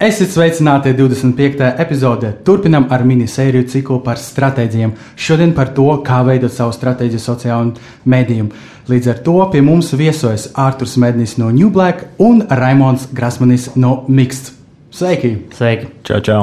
Esiet sveicināti 25. epizodē. Turpinam ar minisēriju ciklu par stratēģiem. Šodien par to, kā veidot savu stratēģiju sociālajiem mēdījiem. Līdz ar to pie mums viesojas Arthurs Mednis no New Black un Raimons Grasmanis no Mixed. Sveiki! Sveiki! Čau, čau!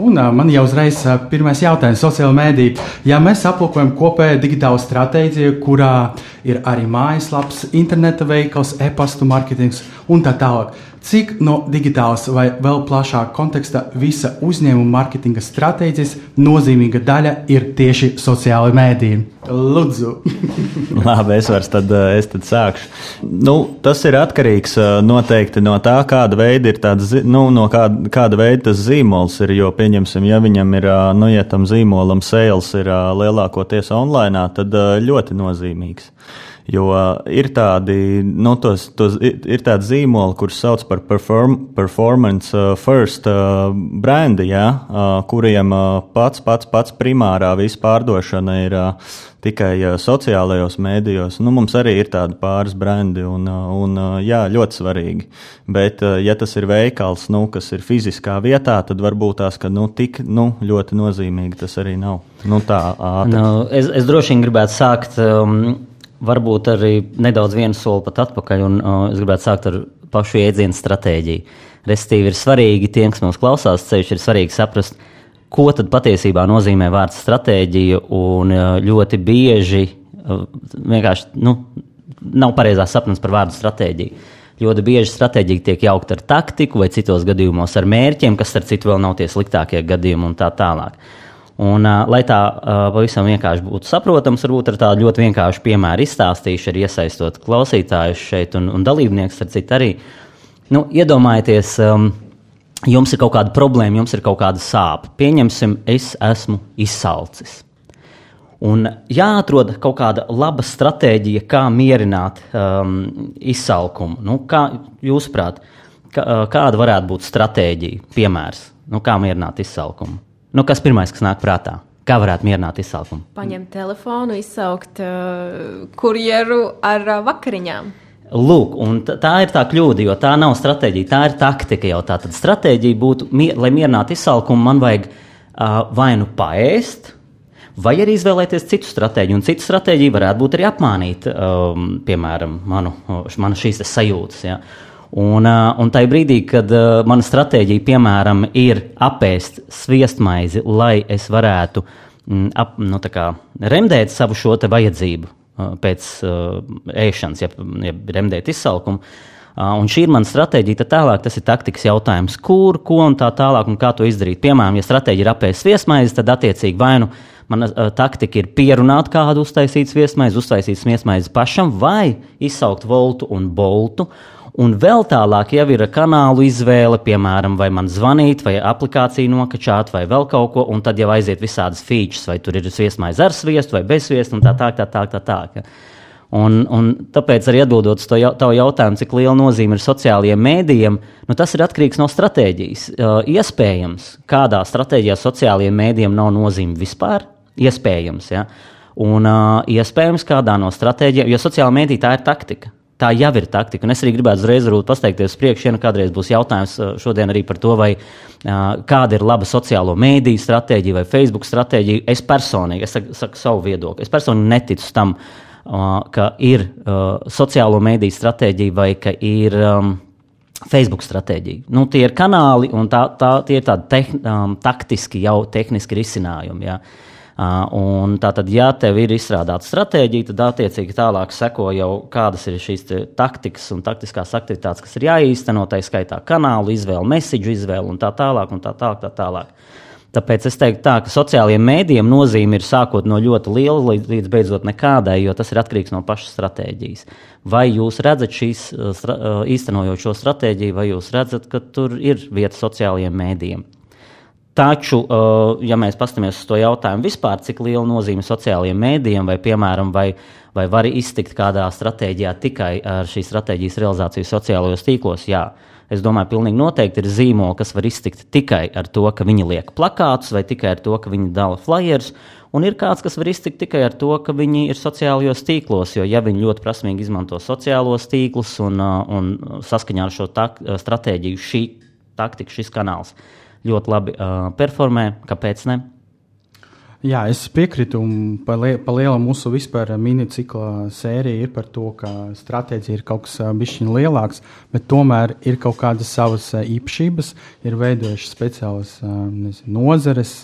Un uh, man jau uzreiz uh, pirmais jautājums - sociāla mēdīja. Ja mēs aplūkojam kopēju digitālu stratēģiju, kurā ir arī mājaslaps, interneta veikals, e-pastu mārketings un tā tālāk, cik no digitālas vai vēl plašāka konteksta visa uzņēmuma mārketinga stratēģijas nozīmīga daļa ir tieši sociālai mēdīji? Lūdzu! Labi, es varu tad, es tad sākšu. Nu, tas ir atkarīgs noteikti no tā, kāda veida ir tāds, nu, no kāda, kāda veida tas zīmols ir. Jo, pieņemsim, ja viņam ir, nu, ja tam zīmolam sales ir lielākoties online, tad ļoti nozīmīgs. Jo ir tādi, nu, tos, tos, ir tādi zīmoli, kurus sauc par perform, performance first brandi, ja, kuriem pats, pats, pats primārā visa pārdošana ir tikai sociālajos mēdījos. Nu, mums arī ir tādi pāris brandi, un, un jā, ļoti svarīgi. Bet, ja tas ir veikals, nu, kas ir fiziskā vietā, tad varbūt tās, ka nu, tik nu, ļoti nozīmīgi tas arī nav. Nu, tā, ātri. nu, es, es droši vien gribētu sākt. Um, varbūt arī nedaudz vienu soli pat atpakaļ, un uh, es gribētu sākt ar pašu jēdzienu stratēģiju. Restīvi ir svarīgi tiem, kas mūs klausās, ceļš ir svarīgi saprast, ko tad patiesībā nozīmē vārds stratēģija, un uh, ļoti bieži uh, vienkārši nu, nav pareizās sapnis par vārdu stratēģiju. Ļoti bieži stratēģija tiek jaukta ar taktiku, vai citos gadījumos ar mērķiem, kas, starp citu, vēl nav tie sliktākie gadījumi un tā tālāk. Un, uh, lai tā uh, pavisam vienkārši būtu saprotams, varbūt ar tādu ļoti vienkāršu piemēru izstāstīšu, arī iesaistot klausītājus šeit un, un dalībniekus ar citu arī. Nu, iedomājieties, um, jums ir kaut kāda problēma, jums ir kaut kāda sāpe. Pieņemsim, es esmu izsalcis. Un jāatrod kaut kāda laba stratēģija, kā mierināt um, izsalkumu. Nu, kā jūsuprāt, kā, kāda varētu būt stratēģija, piemērs, nu, kā mierināt izsalkumu? Nu, kas pirmais, kas nāk prātā? Kā varētu mierināt izsalkumu? Paņemt telefonu, izsaukt uh, kurjeru ar uh, vakariņām. Lūk, tā ir tā kļūda, jo tā nav stratēģija, tā ir taktika jau tā. Tad stratēģija būtu, lai mierinātu izsalkumu, man vajag uh, vai nu paēst, vai arī izvēlēties citu stratēģiju. Un citu stratēģiju varētu būt arī apmānīt, um, piemēram, manu, manu šīs sajūtas. Ja. Uh, Un, un tajā brīdī, kad uh, mana stratēģija, piemēram, ir apēst sviestmaizi, lai es varētu mm, ap, nu, kā, remdēt savu šo vajadzību uh, pēc uh, ēšanas, ja, ja remdēt izsalkumu. Uh, un šī ir mana stratēģija. Tad tālāk tas ir taktikas jautājums, kur, ko un tā tālāk, un kā to izdarīt. Piemēram, ja stratēģija ir apēst sviestmaizi, tad attiecīgi vai nu mana uh, taktika ir pierunāt kādu uztaisīt sviestmaizi, uztaisīt sviestmaizi pašam, vai izsaukt voltu un boltu. Un vēl tālāk jau ir kanālu izvēle, piemēram, vai man zvanīt, vai aplikāciju nokačāt, vai vēl kaut ko, un tad jau aiziet visādas features, vai tur ir sviestmaize ar sviestu vai bez sviestu, un tā tā tā tā tā. tā. Un, un tāpēc arī atbildot uz tavu jautājumu, cik liela nozīme ir sociālajiem mēdījiem, nu tas ir atkarīgs no stratēģijas. Uh, iespējams, kādā stratēģijā sociālajiem mēdījiem nav nozīme vispār, iespējams. Ja? Un uh, iespējams, kādā no stratēģijām, jo sociāla mēdīja tā ir taktika tā jau ir taktika. Un es arī gribētu uzreiz pasteikties priekšā, ja nu kādreiz būs jautājums uh, šodien arī par to, vai, uh, kāda ir laba sociālo mēdīju stratēģija vai Facebook stratēģija. Es personīgi, es saku, saku savu viedokli, es personīgi neticu tam, uh, ka ir sociālo mēdīju stratēģija vai ka ir. Um, Facebook stratēģija. Nu, tie ir kanāli, un tā, tā, tie ir tādi tehn, um, taktiski, jau tehniski risinājumi. Ja. Uh, Un tātad, ja tev ir izstrādāta stratēģija, tad attiecīgi tālāk seko jau kādas ir šīs taktikas un taktiskās aktivitātes, kas ir jāīsteno, tā skaitā kanālu izvēle, mesiģu izvēle un tā tālāk. Un tā tālāk, tā tālāk. Tāpēc es teiktu, tā, ka sociālajiem mēdījiem nozīme ir sākot no ļoti liela līdz, līdz beidzot nekādai, jo tas ir atkarīgs no pašas stratēģijas. Vai jūs redzat šīs, īstenojot šo stratēģiju, vai jūs redzat, ka tur ir vieta sociālajiem mēdījiem? Taču, uh, ja mēs paskatāmies uz to jautājumu vispār, cik liela nozīme sociālajiem mēdījiem vai, piemēram, vai, vai var iztikt kādā stratēģijā tikai ar šīs stratēģijas realizāciju sociālajos tīklos, jā. Es domāju, pilnīgi noteikti ir zīmoli, kas var iztikt tikai ar to, ka viņi liek plakātus vai tikai ar to, ka viņi dala flyerus. Un ir kāds, kas var iztikt tikai ar to, ka viņi ir sociālajos tīklos, jo ja viņi ļoti prasmīgi izmanto sociālos tīklus un, un saskaņā ar šo tak, stratēģiju šī taktika, šis kanāls ļoti labi uh, performē, kāpēc ne? Jā, es piekrītu, un pa, li pa lielam mūsu vispār minicikla sērija ir par to, ka stratēģija ir kaut kas bišķiņ lielāks, bet tomēr ir kaut kādas savas īpašības, ir veidojušas speciālas nezinu, nozares,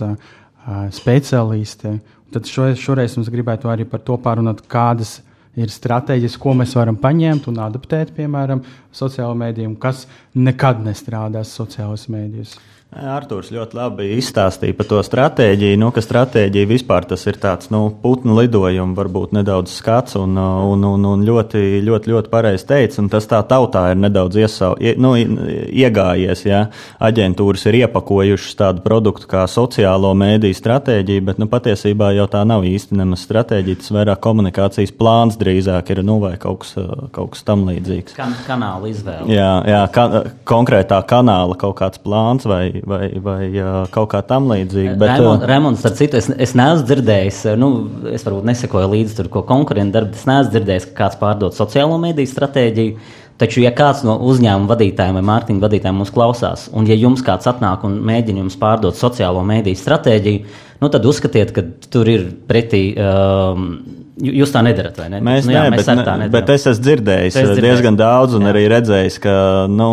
speciālisti. Tad šoreiz, šoreiz mums gribētu arī par to pārunāt, kādas ir stratēģijas, ko mēs varam paņemt un adaptēt, piemēram, sociālajiem mēdījiem, kas nekad nestrādās sociālajos mēdījos. Arktūrs ļoti labi izstāstīja par to stratēģiju. Nu, ka stratēģija vispār tas ir tāds nu, putnu lidojums, varbūt nedaudz skats un, un, un, un ļoti, ļoti, ļoti pareizi teicis. Tas tā tautā ir nedaudz iesau, nu, iegājies. Ja? Aģentūras ir iepakojušas tādu produktu kā sociālo mēdīju stratēģiju, bet nu, patiesībā jau tā nav īsti nemaz stratēģija. Tas vairāk komunikācijas plāns drīzāk ir nu, vai kaut kas, kaut kas tam līdzīgs. Kan kanāla izvēle. Jā, jā ka, konkrētā kanāla kaut kāds plāns vai vai, vai kaut kā tam līdzīga. Bet, Remons, ar citu, es, es neesmu dzirdējis, nu, es varbūt nesekoju līdzi tur, ko konkurenti dara, bet es neesmu dzirdējis, ka kāds pārdod sociālo mediju stratēģiju. Taču, ja kāds no uzņēmuma vadītājiem vai mārketinga vadītājiem mūs klausās, un ja jums kāds atnāk un mēģina jums pārdot sociālo mediju stratēģiju, nu, tad uzskatiet, ka tur ir pretī. Um, Jūs tā nedarat, vai ne? Mēs, nu, jā, ne, mēs bet, tā nedaram. Bet es esmu dzirdējis, es dzirdējis diezgan daudz, un jā. arī redzējis, ka nu,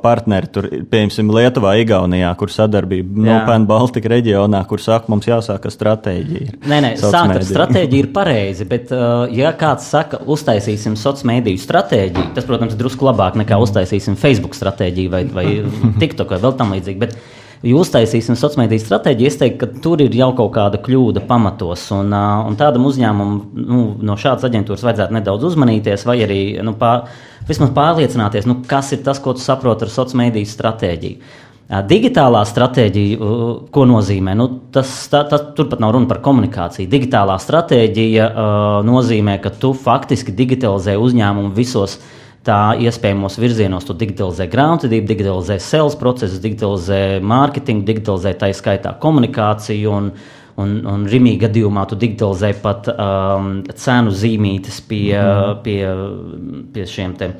partneri tur, piemēram, Lietuvā, Igaunijā, kur sadarbība nu, PEN Baltika reģionā, kur saka, mums jāsāk ar stratēģiju. Nē, nē, sākt ar stratēģiju ir pareizi, bet ja kāds saka, uztaisīsim sociālo mediju stratēģiju, tas, protams, drusku labāk nekā uztaisīsim Facebook stratēģiju vai, vai TikTok vai vēl tam līdzīgi. Bet, ja uztaisīsim sociālo mediju stratēģiju, es teiktu, ka tur ir jau kaut kāda kļūda pamatos. Un, un tādam uzņēmumam nu, no šādas aģentūras vajadzētu nedaudz uzmanīties, vai arī nu, pār, vismaz pārliecināties, nu, kas ir tas, ko tu saproti ar sociālo mediju stratēģiju. Digitālā stratēģija, ko nozīmē? Nu, tas, tā, tas, turpat nav runa par komunikāciju. Digitālā stratēģija uh, nozīmē, ka tu faktiski digitalizē uzņēmumu visos uh, tā iespējamos virzienos. Tu digitalizē grāmatvedību, digitalizē sales procesus, digitalizē mārketingu, digitalizē tā izskaitā komunikāciju. Un, un, un Rimī gadījumā tu digitalizē pat um, cenu zīmītes pie, mm. pie, pie šiem te.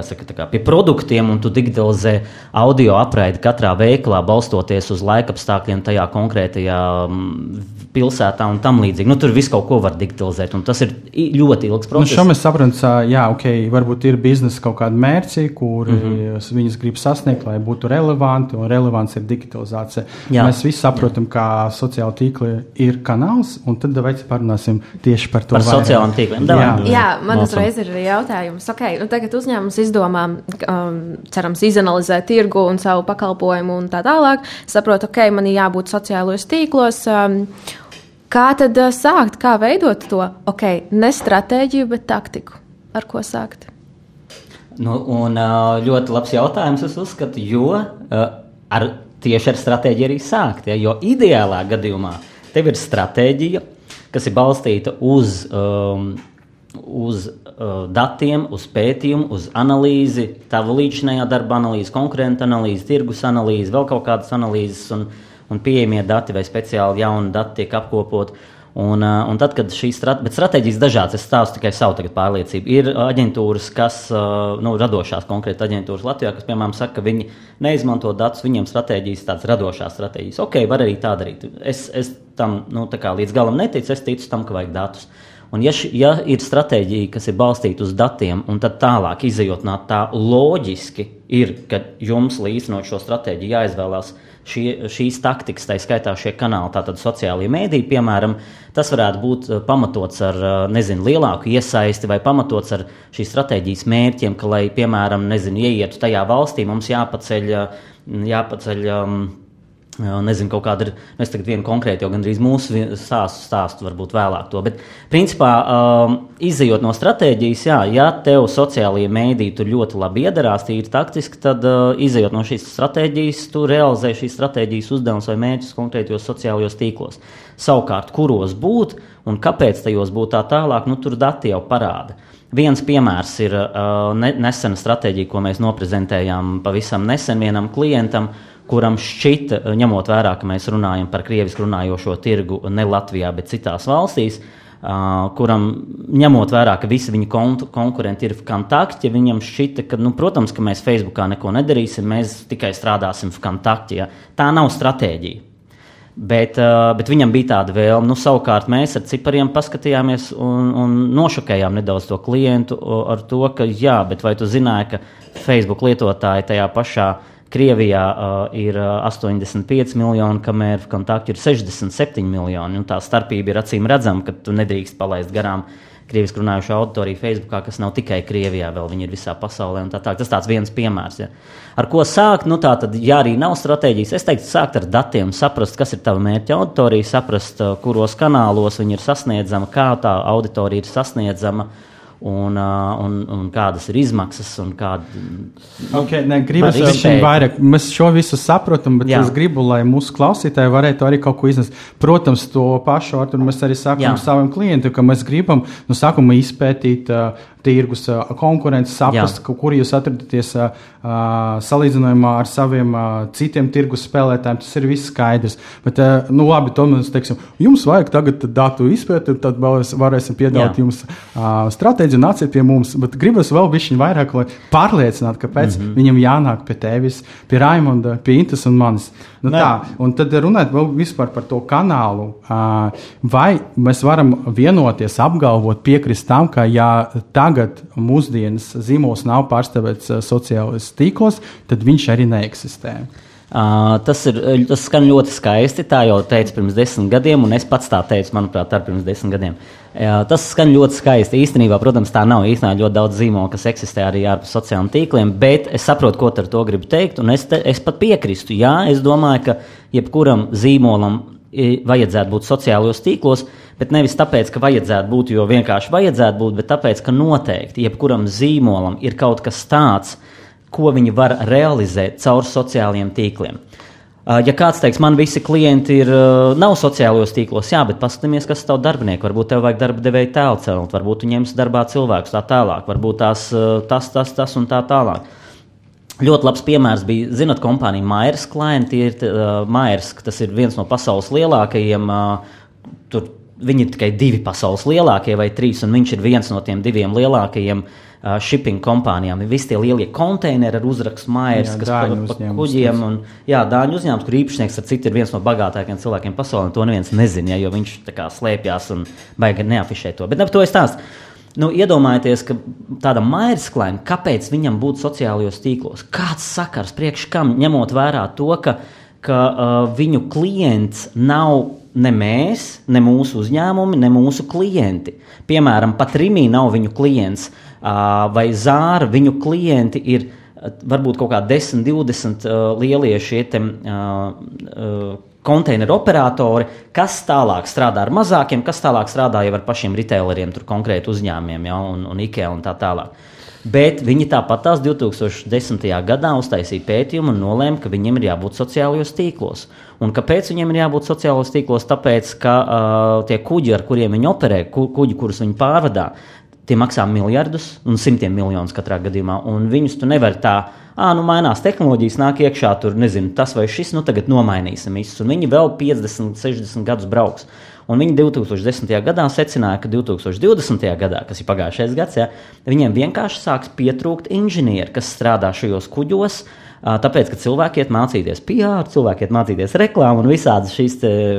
Saka, kā, pie produktiem, un tu digitalizē audio apraidi katrā veikalā, balstoties uz laikapstākļiem tajā konkrētajā um, pilsētā un tam līdzīgi. Nu, tur viss kaut ko var digitalizēt, un tas ir ļoti ilgs nu, process. Nu, šo mēs saprotam, jā, ok, varbūt ir biznesa kaut kāda mērķi, kur mm -hmm. viņas grib sasniegt, lai būtu relevanti, un relevants ir digitalizācija. Jā. Mēs visi saprotam, jā. ka sociāla tīkla ir kanāls, un tad vajag parunāsim tieši par to. Par sociālām tīkliem. Jā. jā, man uzreiz ir jautājums. Okay, nu tagad uzņēmums izdomā, um, cerams, izanalizē tirgu un savu pakalpojumu un tā tālāk. Saprot, ok, man ir jābūt sociālajos tīklos. Um, Kā tad uh, sākt, kā veidot to? Ok, ne stratēģiju, bet taktiku. Ar ko sākt? Nu, un, uh, ļoti labs jautājums, es uzskatu, jo uh, ar, tieši ar stratēģiju arī sākt. Ja? Jo ideālā gadījumā tev ir stratēģija, kas ir balstīta uz, um, uz uh, datiem, uz pētījumu, uz analīzi, tavu līdzinājā darba analīzi, konkurentu analīzi, tirgus analīzi, vēl kaut kādas analīzes. Un, uh, un pieejamie dati vai speciāli jauni dati tiek apkopoti. Un, uh, un tad, kad šīs strate stratēģijas dažādas, es stāstu tikai savu pārliecību. Ir aģentūras, kas, uh, nu, radošās konkrēti aģentūras Latvijā, kas, piemēram, saka, ka viņi neizmanto datus, viņiem stratēģijas tādas radošās stratēģijas. Ok, var arī tā darīt. Es, es tam nu, līdz galam neticu, es ticu tam, ka vajag datus. Un, ja, š, ja ir stratēģija, kas ir balstīta uz datiem, un tad tālāk izējot no tā, loģiski ir, ka jums līdzinot šo stratēģiju jāizvēlās šie, šīs taktikas, tā skaitā šie kanāli, tātad sociālie mēdīji, piemēram, tas varētu būt eh, pamatots ar eh, nezinu, lielāku iesaisti vai pamatots ar šīs stratēģijas mērķiem, ka, lai, piemēram, nezinu, ieietu tajā valstī, mums jāpaceļ, jāpaceļ um, Nezinu, kaut kāda ir. Nu, es tagad vienu konkrētu, jau gandrīz mūsu stāstu, stāstu varbūt vēlāk to. Bet, principā, um, izējot no stratēģijas, jā, ja tev sociālajie mēdīji tur ļoti labi iedarās, tīri taktiski, tad uh, izējot no šīs stratēģijas, tu realizē šīs stratēģijas uzdevumus vai mērķus konkrētajos sociālajos tīklos. Savukārt, kuros būt un kāpēc tajos būt tā tālāk, nu, tur dati jau parāda. Viens piemērs ir uh, ne, nesena stratēģija, ko mēs noprezentējām pavisam nesen vienam klientam. Kuram šķita, ņemot vērā, ka mēs runājam par krievisku runājošo tirgu ne Latvijā, bet citās valstīs, Uh, kuram, ņemot vērā, ka visi viņa kon konkurenti ir kontakti, viņam šķita, ka, nu, protams, ka mēs Facebookā neko nedarīsim, mēs tikai strādāsim kontaktā. Ja? Tā nav stratēģija. Bet, uh, bet viņam bija tāda vēlme. Nu, savukārt mēs ar cipariem paskatījāmies un, un nošokējām nedaudz to klientu ar to, ka, jā, bet vai tu zināji, ka Facebook lietotāji tajā pašā uh, Krievijā uh, ir 85 miljoni, kamēr kontakti ir 67 miljoni. Tā starpība ir acīm redzama, ka tu nedrīkst palaist garām krievisku runājušo auditoriju Facebookā, kas nav tikai Krievijā, vēl viņi ir visā pasaulē. Tā, tā. Tas tāds viens piemērs. Ja. Ar ko sākt? Nu, tā tad, ja arī nav stratēģijas, es teiktu, sākt ar datiem, saprast, kas ir tava mērķa auditorija, saprast, kuros kanālos viņi ir sasniedzama, kā tā auditorija ir sasniedzama. Uh, un, un, un kādas ir izmaksas. Kāda, okay, ne, gribas, vairāk, mēs šo visu saprotam, bet Jā. es gribu, lai mūsu klausītāji varētu arī kaut ko iznest. Protams, to pašu ar mēs arī sakām saviem klientiem, ka mēs gribam no sākuma izpētīt uh, tirgus konkurences, saprast, Jā. kur jūs atrodaties salīdzinājumā ar saviem citiem tirgus spēlētājiem. Tas ir viss skaidrs. Bet, nu, labi, to mēs teiksim, jums vajag tagad datu izpēti, tad varēsim piedāvāt Jā. jums stratēģiju, nāciet pie mums. Bet gribas vēl bišķiņ vairāk, lai pārliecinātu, kāpēc mm -hmm. viņam jānāk pie tevis, pie Raimonda, pie Intas un manis. Nu, ne. tā, un tad runāt vēl par to kanālu. Vai mēs varam vienoties, apgalvot, piekrist tam, ka ja tagad mūsdienas zīmols nav pārstāvēts sociālajos tīklos, tad viņš arī neeksistē. Uh, tas, ir, tas skan ļoti skaisti. Tā jau teica pirms desmit gadiem, un es pats tā teicu, manuprāt, ar pirms desmit gadiem. Uh, tas skan ļoti skaisti. Īstenībā, protams, tā nav. Īstenībā ļoti daudz zīmolu, kas eksistē arī ārpus sociālajiem tīkliem, bet es saprotu, ko ar to gribu teikt, un es, te, es pat piekrīstu. Jā, es domāju, ka jebkuram zīmolam vajadzētu būt sociālajos tīklos, bet nevis tāpēc, ka vajadzētu būt, jo vienkārši vajadzētu būt, bet tāpēc, ka noteikti jebkuram zīmolam ir kaut kas tāds, ko viņi var realizēt caur sociālajiem tīkliem. Ja kāds teiks, man visi klienti ir, nav sociālajos tīklos, jā, bet paskatieties, kas ir tavs darbinieks. Varbūt tev vajag darba devēja tēlu celt, varbūt tu ņemsi darbā cilvēkus tā tālāk, varbūt tās, tas, tas, tas un tā tālāk. Ļoti labs piemērs bija, zinot, kompānija Mairs klienti. Ir uh, Mairs, tas ir viens no pasaules lielākajiem. Uh, tur viņi ir tikai divi pasaules lielākie vai trīs, un viņš ir viens no tiem diviem lielākajiem uh, shipping kompānijām. Ir visi tie lielie konteineri ar uzrakstu jā, kas pa, pa kuģiem. Un, jā, Dāņu uzņēmums, kur īpašnieks ar citu ir viens no bagātākajiem cilvēkiem pasaulē. To neviens nezina, ja, jo viņš kā, slēpjas un baigi neafišē to. Bet ne par to es stāstu. Nu, iedomājieties, ka tādam mairsklam, kāpēc viņam būtu sociālajos tīklos? Kāds sakars priekš kam, ņemot vērā to, ka, ka uh, viņu klients nav ne mēs, ne mūsu uzņēmumi, ne mūsu klienti. Piemēram, pat Rīgā nav viņu klients, uh, vai Zāra viņu klienti ir uh, varbūt kaut kādi 10, 20 uh, lielie šie te, uh, uh, konteineru operatori, kas tālāk strādā ar mazākiem, kas tālāk strādā jau ar pašiem retaileriem, tur konkrēti uzņēmumiem, ja, un, un IKEA un tā tālāk. Bet viņi tāpat tās 2010. gadā uztaisīja pētījumu un nolēma, ka viņiem ir jābūt sociālajos tīklos. Un kāpēc viņiem ir jābūt sociālajos tīklos? Tāpēc, ka uh, tie kuģi, ar kuriem viņi operē, ku, kuģi, kurus viņi pārvadā, tie maksā miljardus un simtiem miljonus katrā gadījumā. Un viņus tu nevari tā ah, nu mainās tehnoloģijas, nāk iekšā tur, nezinu, tas vai šis, nu tagad nomainīsim visus. Un viņi vēl 50, 60 gadus brauks. Un viņi 2010. gadā secināja, ka 2020. gadā, kas ir pagājušais gads, ja, viņiem vienkārši sāks pietrūkt inženieri, kas strādā šajos kuģos. Tāpēc, ka cilvēki iet mācīties PR, cilvēki iet mācīties reklāmu un visādas šīs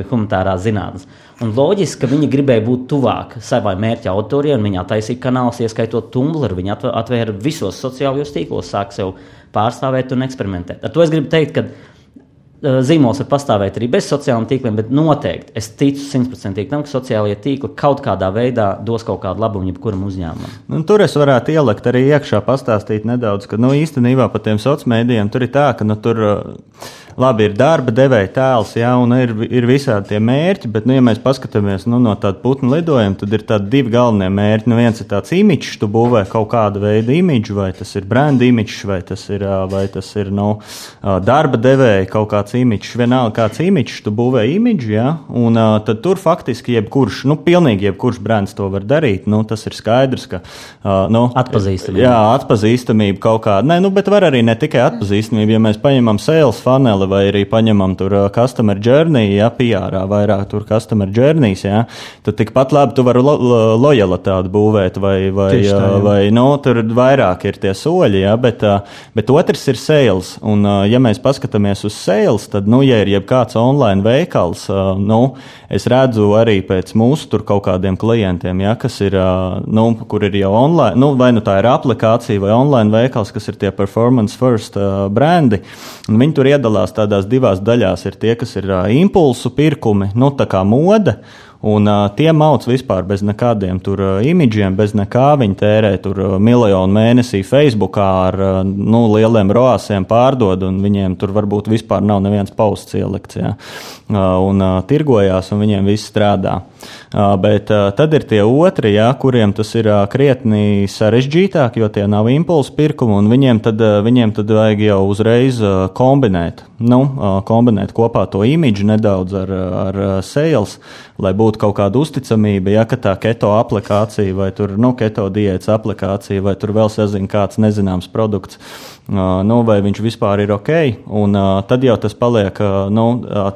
humanitārās zinātnes. Un loģiski, ka viņi gribēja būt tuvāk savai mērķa autoriem, un viņi attaisīja kanālus, ieskaitot Tumblr. Viņi atvēra visos sociālajos tīklos, sāk sev pārstāvēt un eksperimentēt. Ar to es gribu teikt, ka uh, zīmols var pastāvēt arī bez sociālajiem tīkliem, bet noteikti es ticu simtprocentīgi tam, ka sociālajie tīkli kaut kādā veidā dos kaut kādu labumu jebkuram uzņēmumam. Nu, tur es varētu ielikt arī iekšā, pastāstīt nedaudz, ka nu, īstenībā par tiem sociālajiem mēdījiem tur ir tā, ka nu, tur. Uh, labi, ir darba devēja tēls, jā, un ir, ir visādi tie mērķi, bet, nu, ja mēs paskatāmies nu, no tāda putnu lidojuma, tad ir tādi divi galvenie mērķi. Nu, viens ir tāds imidžs, tu būvē kaut kādu veidu imidžu, vai tas ir brand imidžs, vai tas ir, vai tas ir nu, darba devēja kaut kāds imidžs, vienalga kāds imidžs, tu būvē imidžu, jā, un tad tur faktiski jebkurš, nu, pilnīgi jebkurš brands to var darīt. Nu, tas ir skaidrs, ka. Nu, atpazīstamība. Jā, atpazīstamība kaut kāda. Nē, nu, bet var arī ne tikai atpazīstamība, ja mēs paņemam sales funneli vai arī paņemam tur customer journey, ja PR vairāk tur customer journeys, ja, tad tikpat labi tu vari lo lojalitāti būvēt vai, vai, tā, jā. vai nu, tur vairāk ir tie soļi, ja, bet, bet otrs ir sales. Un, ja mēs paskatāmies uz sales, tad, nu, ja ir jebkāds online veikals, nu, es redzu arī pēc mūsu tur kaut kādiem klientiem, ja, kas ir, nu, kur ir jau online, nu, vai nu tā ir aplikācija vai online veikals, kas ir tie performance first brandi. Viņi tur iedalās tādās divās daļās. Ir tie, kas ir impulsu pirkumi, nu, tā kā mode. Un uh, tie mauc vispār bez nekādiem tur uh, imidžiem, bez nekā. Viņi tērē tur uh, miljonu mēnesī Facebookā ar uh, nu, lieliem roāsiem pārdod, un viņiem tur varbūt vispār nav neviens pausts ielikts. Ja? Uh, un uh, tirgojās, un viņiem viss strādā. Uh, bet uh, tad ir tie otri, ja, kuriem tas ir uh, krietni sarežģītāk, jo tie nav impulsu pirkumi, un viņiem tad, uh, viņiem tad vajag jau uzreiz uh, kombinēt. Nu, uh, kombinēt kopā to imidžu nedaudz ar, ar sales, lai būtu kaut kāda uzticamība, ja tā keto aplikācija vai tur, nu, keto diētas aplikācija vai tur vēl sazina kāds nezināms produkts, nu, vai viņš vispār ir ok, un tad jau tas paliek, nu,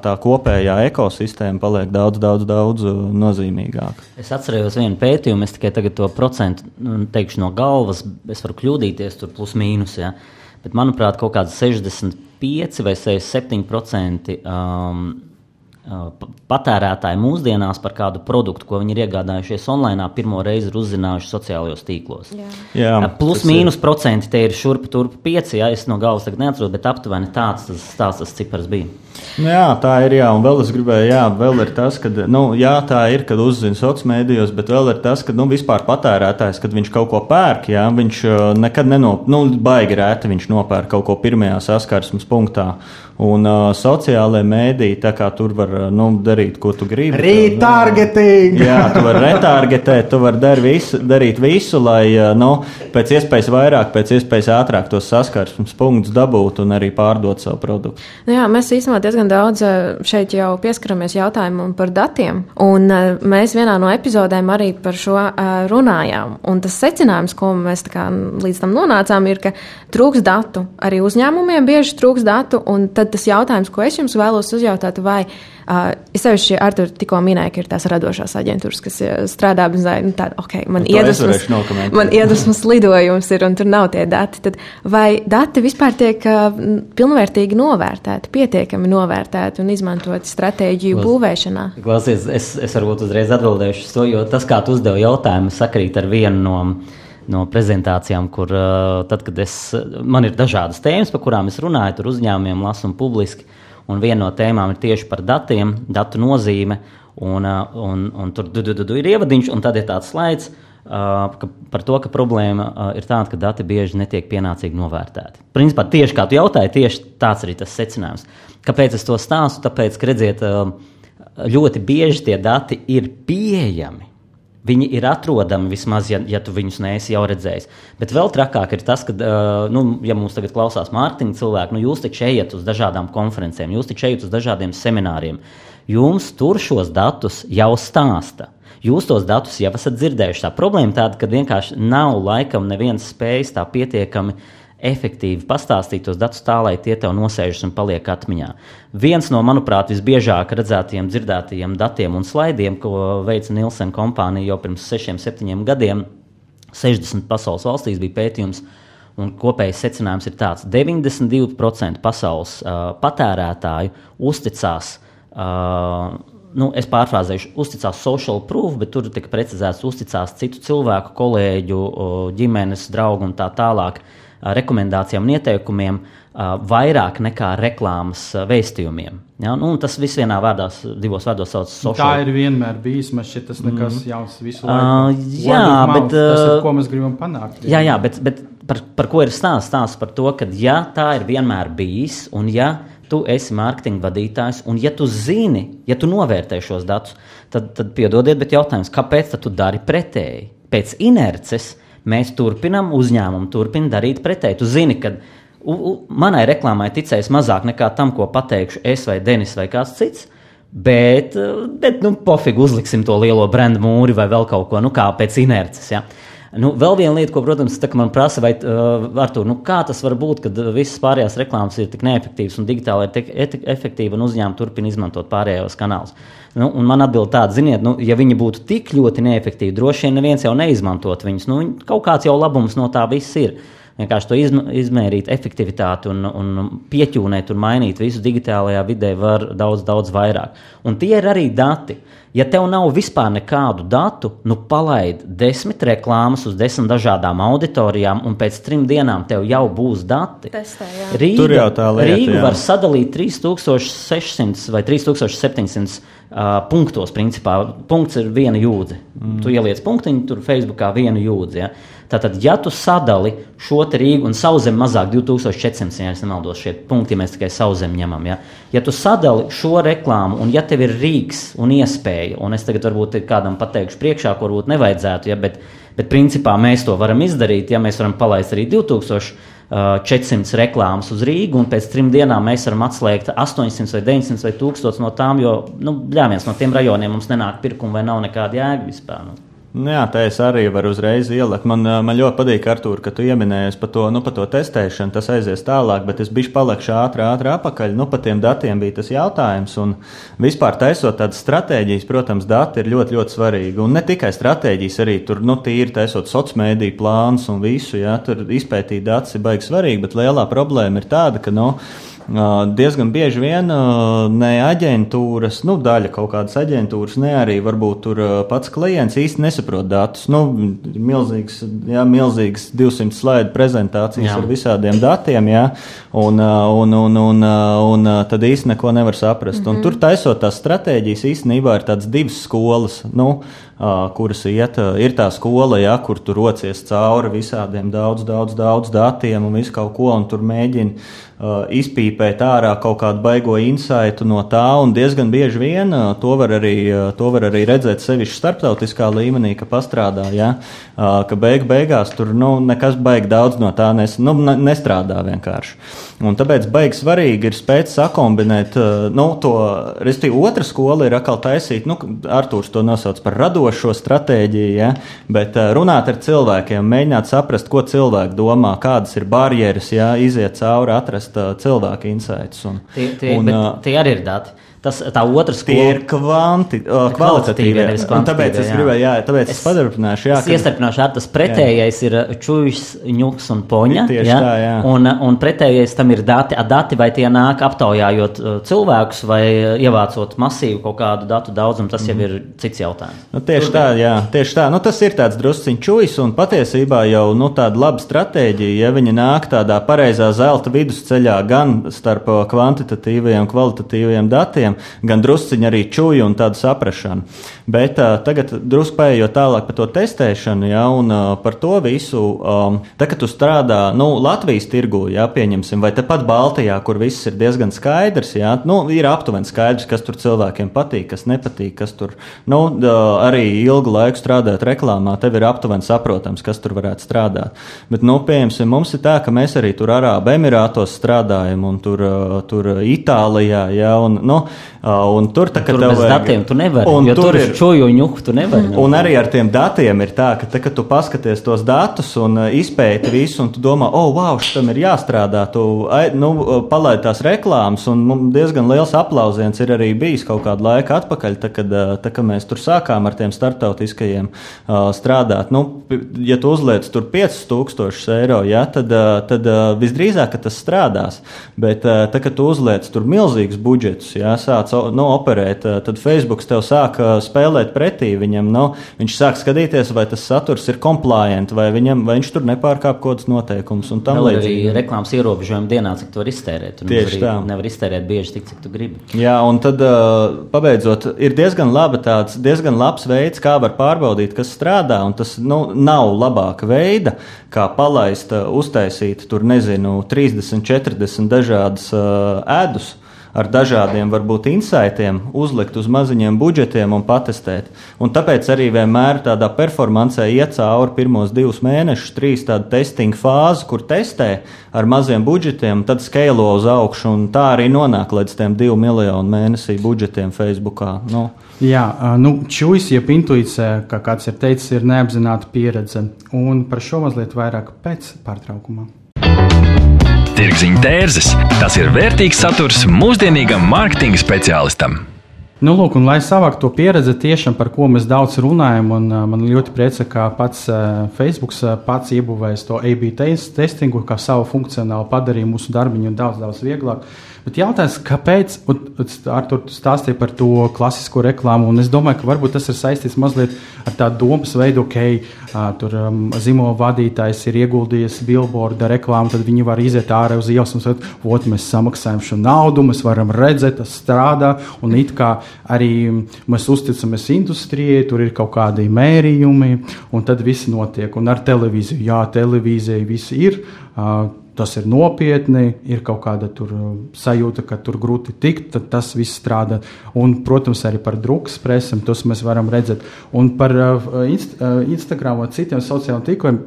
tā kopējā ekosistēma paliek daudz, daudz, daudz nozīmīgāka. Es atceros vienu pētījumu, es tikai tagad to procentu nu, teikšu no galvas, es varu kļūdīties tur plus mīnus, ja, bet manuprāt kaut kāds 65 vai 67% um, patērētāji mūsdienās par kādu produktu, ko viņi ir iegādājušies online, pirmo reizi ir uzzinājuši sociālajos tīklos. Jā. Jā, Plus mīnus ir. procenti te ir šurp turp pieci, ja es no galvas tagad neatceros, bet aptuveni tāds tas, tāds tas cipars bija. Nu, jā, tā ir. Jā, un vēl es gribēju, jā, vēl ir tas, ka, nu, jā, tā ir, kad uzzina sociālos mēdījos, bet vēl ir tas, ka, nu, vispār patērētājs, kad viņš kaut ko pērk, jā, viņš nekad nenop, nu, baigi rēti viņš nopērk kaut ko pirmajā saskarsmes punktā. Un uh, sociālajā mēdī, tā kā tur var nu, darīt, ko tu gribi. Retargeting! Jā, tu vari retargetēt, tu vari dar visu, darīt visu, lai nu, pēc iespējas vairāk, pēc iespējas ātrāk tos saskarsmes punktus dabūtu un arī pārdot savu produktu. Nu jā, mēs īstenībā diezgan daudz šeit jau pieskaramies jautājumam par datiem, un mēs vienā no epizodēm arī par šo runājām. Un tas secinājums, ko mēs kā, līdz tam nonācām, ir, ka trūks datu. Arī uzņēmumiem bieži trūks datu, un tad tas jautājums, ko es jums vēlos uzjautāt, vai uh, es sevišķi ar to tikko minēju, ka ir tās radošās aģentūras, kas strādā bez nu, tāda, ok, man iedvesmas, man iedvesmas lidojums ir un tur nav tie dati. Tad vai dati vispār tiek uh, pilnvērtīgi novērtēti, pietiekami novērtēti un izmantoti stratēģiju Klaus, būvēšanā? Klausies, es, es varbūt uzreiz atbildēšu to, jo tas, kā tu uzdevi jautājumu, sakrīt ar vienu no no prezentācijām, kur tad, kad es, man ir dažādas tēmas, par kurām es runāju, tur uzņēmumiem lasu un publiski. Un viena no tēmām ir tieši par datiem, datu nozīme. Un, un, un tur du, du, du, du ir ievadiņš, un tad ir tāds slaids uh, par to, ka problēma uh, ir tāda, ka dati bieži netiek pienācīgi novērtēti. Principā tieši kā tu jautāji, tieši tāds arī tas secinājums. Kāpēc es to stāstu? Tāpēc, ka redziet, uh, ļoti bieži tie dati ir pieejami. Viņi ir atrodami vismaz, ja, ja tu viņus neesi jau redzējis. Bet vēl trakāk ir tas, ka, uh, nu, ja mums tagad klausās mārketinga cilvēki, nu, jūs taču ejat uz dažādām konferencēm, jūs taču ejat uz dažādiem semināriem. Jums tur šos datus jau stāsta. Jūs tos datus jau esat dzirdējuši. Tā problēma tāda, ka vienkārši nav laikam neviens spējis tā pietiekami uh, efektīvi pastāstīt tos datus tā, lai tie tev nosēžas un paliek atmiņā. Viens no, manuprāt, visbiežāk redzētajiem, dzirdētajiem datiem un slaidiem, ko veica Nielsen kompānija jau pirms sešiem, septiņiem gadiem, 60 pasaules valstīs bija pētījums. Un kopējais secinājums ir tāds, ka 92% pasaules uh, patērētāju uzticās uh, nu, es pārfrāzēšu, uzticās social proof, bet tur tika precizēts, uzticās citu cilvēku, kolēģu, ģimenes, draugu un tā tālāk rekomendācijām un ieteikumiem vairāk nekā reklāmas vēstījumiem. Ja? Nu, tas viss vienā vārdā, divos vārdos sauc par social. Tā ir vienmēr bijis. Man šķiet, tas nekas mm. jauns visu laiku. Uh, jā, bet. Tas ir, ko mēs gribam panākt. Jā, jā bet, bet par, par ko ir stāsts? Stāsts par to, ka ja tā ir vienmēr bijis un ja tu esi mārketinga vadītājs, un ja tu zini, ja tu novērtē šos datus, tad, tad piedodiet, bet jautājums, kāpēc tu dari pretēji? Pēc inerces mēs turpinām, uzņēmumu turpina darīt pretēji. Tu zini, ka u, u, manai reklāmai ticēs mazāk nekā tam, ko pateikšu es vai Denis vai kāds cits. Bet, bet nu, pofīgi uzliksim to lielo brendu mūri vai vēl kaut ko, nu, kā pēc inerces. Ja? Uh, Nu, vēl viena lieta, ko, protams, tā, man prasa, vai uh, Artur, nu, kā tas var būt, kad visas pārējās reklāmas ir tik neefektīvas un digitāli ir tik efektīva un uzņēmumi turpina izmantot pārējos kanālus? Nu, man atbild tāda, ziniet, nu, ja viņi būtu tik ļoti neefektīvi, droši vien neviens jau neizmantot viņus. Nu, kaut kāds jau labums no tā viss ir. Vienkārši to izmērīt, efektivitāti un, un pieķūnēt un mainīt visu digitālajā vidē var daudz, daudz vairāk. Un tie ir arī dati. Ja tev nav vispār nekādu datu, nu palaid desmit reklāmas uz desmit dažādām auditorijām, un pēc trim dienām tev jau būs dati. Testē, jā. Rīga, Tur jau tā lieta. Rīgu jā. var sadalīt 3600 vai 3700 Uh, punktos, principā, punkts ir viena jūdzi. Mm. Tu ieliec punktiņu, tur Facebookā viena jūdzi. Ja? Tātad, ja tu sadali šo Rīgu un sauzemi mazāk 2400, ja nemaldos, šie punkti, ja mēs tikai sauzemi ņemam, ja? ja tu sadali šo reklāmu un ja tev ir rīks un iespēja, un es tagad varbūt kādam pateikšu priekšā, ko varbūt nevajadzētu, ja? bet, bet principā mēs to varam izdarīt, ja mēs varam palaist arī 2000. 400 reklāmas uz Rīgu, un pēc trim dienām mēs varam atslēgt 800 vai 900 vai 1000 no tām, jo nu, bļāviens no tiem rajoniem mums nenāk pirkuma vai nav nekāda jēga vispār. Nu. Nu jā, tā es arī varu uzreiz ielikt. Man, man ļoti patīk, Artur, ka tu pieminējies par to, nu, par to testēšanu. Tas aizies tālāk, bet es biju palikšu ātri, ātri apakaļ. Nu, par tiem datiem bija tas jautājums. Un vispār taisot tādas stratēģijas, protams, dati ir ļoti, ļoti svarīgi. Un ne tikai stratēģijas, arī tur, nu, tīri taisot sociālo mediju plānus un visu, jā, tur izpētīt datus ir baigi svarīgi, bet lielā problēma ir tāda, ka, nu, no, diezgan bieži vien ne aģentūras, nu, daļa kaut kādas aģentūras, ne arī varbūt tur pats klients īsti nesaprot datus. Nu, milzīgs, jā, milzīgs 200 slaidu prezentācijas jā. ar visādiem datiem, jā, un, un, un, un, un, tad īsti neko nevar saprast. Mm -hmm. Un mhm. tur taisot tās stratēģijas īstenībā ir tādas divas skolas. Nu, kuras iet, ir tā skola, ja, kur tur rocies cauri visādiem daudz, daudz, daudz datiem un visu kaut ko, un tur mēģina uh, izpīpēt ārā kaut kādu baigo insaitu no tā, un diezgan bieži vien uh, to, var arī, uh, to var arī redzēt sevišķi starptautiskā līmenī, ka pastrādā, ja, uh, ka beig beigās tur nu, nekas baigi daudz no tā nes, nu, ne, nestrādā vienkārši. Un tāpēc baigi svarīgi ir spēt sakombinēt uh, nu, to, respektīvi, otra skola ir atkal taisīt, nu, Artūrs to nosauc par radošo stratēģiju, ja, bet uh, runāt ar cilvēkiem, mēģināt saprast, ko cilvēki domā, kādas ir barjeras, ja, iziet cauri, atrast uh, cilvēku insights. Un, tie, tie, un, tie arī ir dati. Tas tā otra skola. Tie ir kvanti, kvalitatīvi. Tāpēc es gribēju, jā, tāpēc es, padarināšu. Jā, es iestarpināšu ar tas pretējais jā. ir čūjas, ņuks un poņa. Tieši jā? tā, jā. Un, un pretējais tam ir dati, dati, vai tie nāk aptaujājot cilvēkus vai ievācot masīvu kaut kādu datu daudzumu, tas jau ir cits jautājums. Nu, tieši Tur tā, jā, tieši tā. Nu, tas ir tāds drusciņš čūjas un patiesībā jau nu, tāda laba stratēģija, ja viņi nāk tādā pareizā zelta vidusceļā gan starp kvantitatīvajiem un kvalitatīvajiem datiem, gan drusciņi arī čuju un tādu saprašanu. Bet uh, tagad drusku paiet tālāk par to testēšanu, ja, un uh, par to visu. Um, tā, kad tu strādā nu, Latvijas tirgu, ja, pieņemsim, vai tepat Baltijā, kur viss ir diezgan skaidrs, ja, nu, ir aptuveni skaidrs, kas tur cilvēkiem patīk, kas nepatīk, kas tur nu, uh, arī ilgu laiku strādājot reklāmā, tev ir aptuveni saprotams, kas tur varētu strādāt. Bet, nu, pieņemsim, mums ir tā, ka mēs arī tur Arābu Emirātos strādājam, un tur, tur Itālijā, ja, un, nu, un tur tā, tur bez vajag... datiem tu nevari. Un tur, tur ir čoju ņuku, tu nevari. Un arī ar tiem datiem ir tā, ka, tā, kad tu paskaties tos datus un uh, izpēti visu, un tu domā, oh, wow, tam ir jāstrādā. Tu nu, palaid tās reklāmas, un diezgan liels aplausiens ir arī bijis kaut kādu laiku atpakaļ, tā, kad, uh, tā, kad mēs tur sākām ar tiem startautiskajiem uh, strādāt. Nu, ja tu uzliec tur 5000 eiro, ja, tad, uh, tad uh, visdrīzāk tas strādās. Bet, uh, tā, kad tu uzliec tur milzīgus budžetus, ja, sāc nu, operēt, tad Facebook tev sāk spēlēt pretī viņam. Nu, viņš sāk skatīties, vai tas saturs ir compliant, vai, viņam, vai viņš tur nepārkāp kaut kādas noteikumus. Un tam līdzīgi reklāmas ierobežojumi dienā, cik tu vari iztērēt. Tu Tieši tā. Nevar iztērēt bieži tik, cik tu gribi. Jā, un tad pabeidzot, ir diezgan, laba tāds, diezgan labs veids, kā var pārbaudīt, kas strādā. Tas nu, nav labāka veida, kā palaist, uztaisīt tur, nezinu, 30, 40 dažādas uh, ēdus ar dažādiem, varbūt, insaitiem, uzlikt uz maziņiem budžetiem un patestēt. Un tāpēc arī vienmēr tādā performancē iet cauri pirmos divus mēnešus, trīs tādu testinga fāzi, kur testē ar maziem budžetiem, tad skalo uz augšu, un tā arī nonāk līdz tiem divu miljonu mēnesī budžetiem Facebookā. Nu. Jā, nu, čūjas, jeb intuīcija, kā kāds ir teicis, ir neapzināta pieredze. Un par šo mazliet vairāk pēc pārtraukuma. Tirziņa tērzes - tas ir vērtīgs saturs mūsdienīgam mārketinga speciālistam. Nu, lūk, un, lai savāktu to pieredzi, tiešām par ko mēs daudz runājam, un uh, man ļoti priecē, ka pats uh, Facebook uh, pats iebūvējis to AB testingu, kā savu funkcionālu padarīja mūsu darbiņu daudz, daudz vieglāk. Bet jautājums, kāpēc Artur stāstīja par to klasisko reklāmu, un es domāju, ka varbūt tas ir saistīts mazliet ar tādu domas veidu, ka okay, tur um, zīmola vadītājs ir ieguldījis billboarda reklāmu, tad viņi var iziet ārā uz ielas un teikt, ot, mēs samaksājam šo naudu, mēs varam redzēt, tas strādā, un it kā arī mēs uzticamies industrijai, tur ir kaut kādi mērījumi, un tad viss notiek. Un ar televīziju, jā, televīzija viss ir. Uh, tas ir nopietni, ir kaut kāda uh, sajūta, ka tur grūti tikt, tad tas viss strādā. Un, protams, arī par drukas presēm tos mēs varam redzēt. Un par uh, inst, uh, Instagram un citiem sociālajiem tīkliem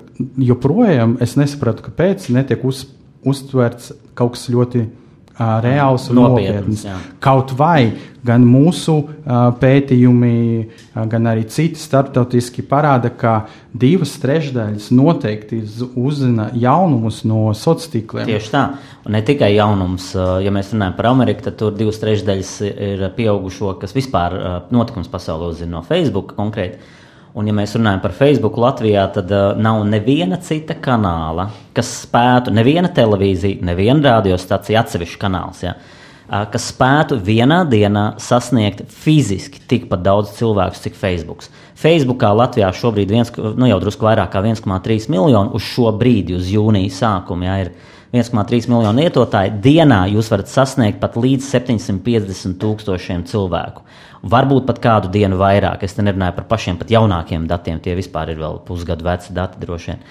joprojām es nesapratu, kāpēc netiek uz, uztverts kaut kas ļoti reāls un nopietns. nopietns. Kaut vai gan mūsu pētījumi, gan arī citi starptautiski parāda, ka divas trešdaļas noteikti uzzina jaunumus no sociāliem tīkliem. Tieši tā, un ne tikai jaunums. Ja mēs runājam par Ameriku, tad tur divas trešdaļas ir pieaugušo, kas vispār notikums pasaulē uzzina no Facebook konkrēti. Un, ja mēs runājam par Facebook Latvijā, tad uh, nav neviena cita kanāla, kas spētu, neviena televīzija, neviena radiostacija, atsevišķa kanāls, ja, uh, kas spētu vienā dienā sasniegt fiziski tikpat daudz cilvēku, cik Facebook. Facebookā Latvijā šobrīd viens, nu, jau drusku vairāk kā 1,3 miljonu uz šo brīdi, uz jūnija sākumu. Ja, ir 1,3 miljonu lietotāju. Dienā jūs varat sasniegt pat līdz 750 tūkstošiem cilvēku. Varbūt pat kādu dienu vairāk. Es te nerunāju par pašiem pat jaunākiem datiem, tie vispār ir vēl pusgadu veci dati droši vien.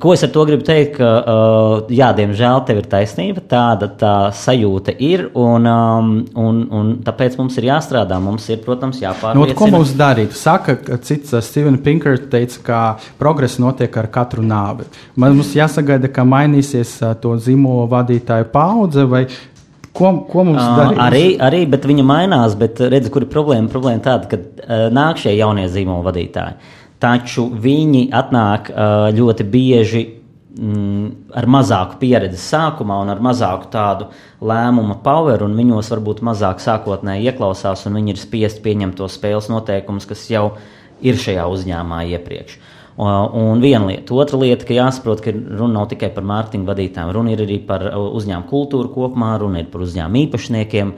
Ko es ar to gribu teikt? Ka, uh, jā, diemžēl tev ir taisnība, tāda tā sajūta ir, un, um, un, un tāpēc mums ir jāstrādā. Mums ir, protams, jāpārliecina. Nu, ko mums darīt? Saka, ka cits uh, Steven Pinker teica, ka progress notiek ar katru nāvi. Man mums jāsagaida, ka mainīsies to zīmolu vadītāju paudze vai Ko, ko mums uh, darīt? Arī, arī, bet viņa mainās, bet redz, kur ir problēma. Problēma tāda, ka uh, nāk šie jaunie zīmola vadītāji. Taču viņi atnāk uh, ļoti bieži mm, ar mazāku pieredzi sākumā un ar mazāku tādu lēmumu power, un viņos varbūt mazāk sākotnēji ieklausās, un viņi ir spiest pieņemt tos spēles noteikumus, kas jau ir šajā uzņēmumā iepriekš. Uh, Un viena lieta. Otra lieta, ka jāsaprot, ka runa nav tikai par mārketinga vadītājiem. Runa ir arī par uzņēmumu kultūru kopumā, runa ir par uzņēmumu īpašniekiem.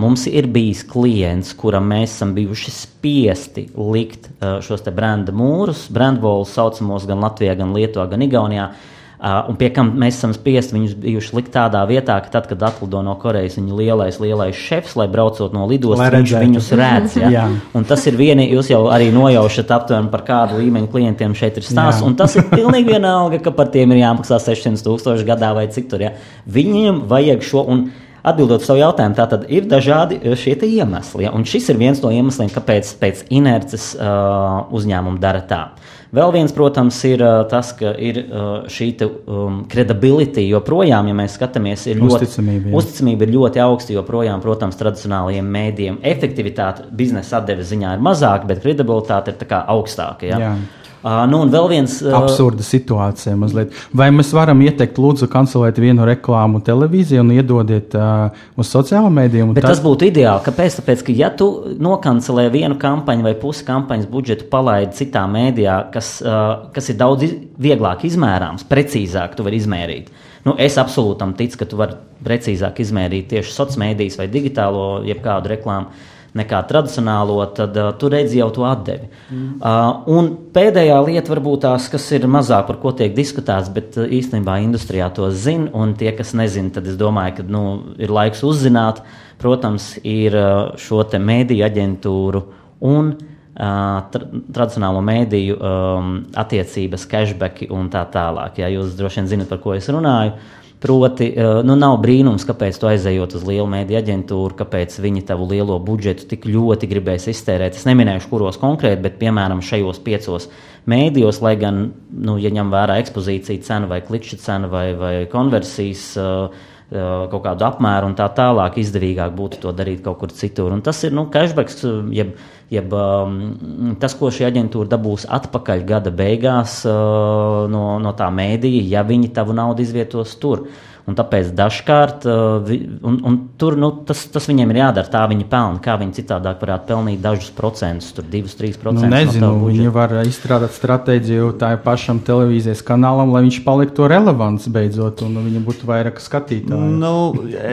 Mums ir bijis klients, kuram mēs esam bijuši spiesti likt šos brenda mūrus, brandvolus saucamos gan Latvijā, gan Lietuvā, gan Igaunijā Uh, un pie kam mēs esam spiest viņus bijuši likt tādā vietā, ka tad, kad atlido no Korejas viņa lielais, lielais šefs, lai braucot no lidostas, viņš viņus redz. Ja? Jā. Un tas ir vieni, jūs jau arī nojaušat aptuveni par kādu līmeņu klientiem šeit ir stāsts. Un tas ir pilnīgi vienalga, ka par tiem ir jāmaksā 600 tūkstoši gadā vai cik tur. Ja? Viņiem vajag šo. Un, Atbildot savu jautājumu, tā tad ir dažādi šie iemesli. Ja? Un šis ir viens no iemesliem, kāpēc pēc inerces uh, uzņēmumi dara tā. Uh, Vēl viens, protams, ir uh, tas, ka ir uh, šī um, credibility joprojām, ja mēs skatāmies, ir ļoti, uzticamība, jā. uzticamība ir ļoti augsta, joprojām, protams, tradicionālajiem mēdījiem efektivitāte biznesa atdeves ziņā ir mazāka, bet kredibilitāte ir augstāka. Ja? Jā. Uh, nu, un vēl viens uh, absurda situācija mazliet. Vai mēs varam ieteikt, lūdzu, kancelēt vienu reklāmu televīziju un iedodiet uh, uz sociālajiem mēdījiem? Bet tas... tas būtu ideāli. Kāpēc? Tāpēc, ka ja tu nokancelē vienu kampaņu vai pusi kampaņas budžetu palaidi citā mēdījā, kas, uh, kas ir daudz iz... vieglāk izmērāms, precīzāk tu vari izmērīt. Nu, es absolūti tam ticu, ka tu vari precīzāk izmērīt tieši sociālās mēdīs vai digitālo jebkādu reklāmu nekā tradicionālo, tad uh, tu redzi jau to atdevi. Mm. Uh, un pēdējā lieta, varbūt tās, kas ir mazāk par ko tiek diskutēts, bet uh, īstenībā industrijā to zina, un tie, kas nezina, tad es domāju, ka nu, ir laiks uzzināt. Protams, ir uh, šo te mēdīju aģentūru un uh, tra tradicionālo mēdīju um, attiecības, cashback un tā tālāk. Ja jūs droši vien zinat, par ko es runāju. Uh, Proti, eh, nu, nav brīnums, kāpēc tu aizejot uz lielu mēdīju aģentūru, kāpēc viņi tavu lielo budžetu tik ļoti gribēs iztērēt. Es neminēšu, kuros konkrēti, bet piemēram šajos piecos mēdījos, lai gan, nu, ja ņem vērā ekspozīciju cenu vai klikšķa cenu vai, vai konversijas uh, kaut kādu apmēru un tā tālāk, izdevīgāk būtu to darīt kaut kur citur. Un tas ir nu, cashbacks, jeb, jeb um, tas, ko šī aģentūra dabūs atpakaļ gada beigās uh, no, no tā mēdīja, ja viņi tavu naudu izvietos tur. Uh, Un tāpēc dažkārt uh, un, un tur, nu, tas, tas viņiem ir jādara. Tā viņi pelna. Kā viņi citādāk varētu pelnīt dažus procentus, tur 2-3%. Nu, nezinu, no viņi var izstrādāt stratēģiju tā pašam televīzijas kanālam, lai viņš paliktu relevants beidzot, un viņam būtu vairāk skatītāju. Nu,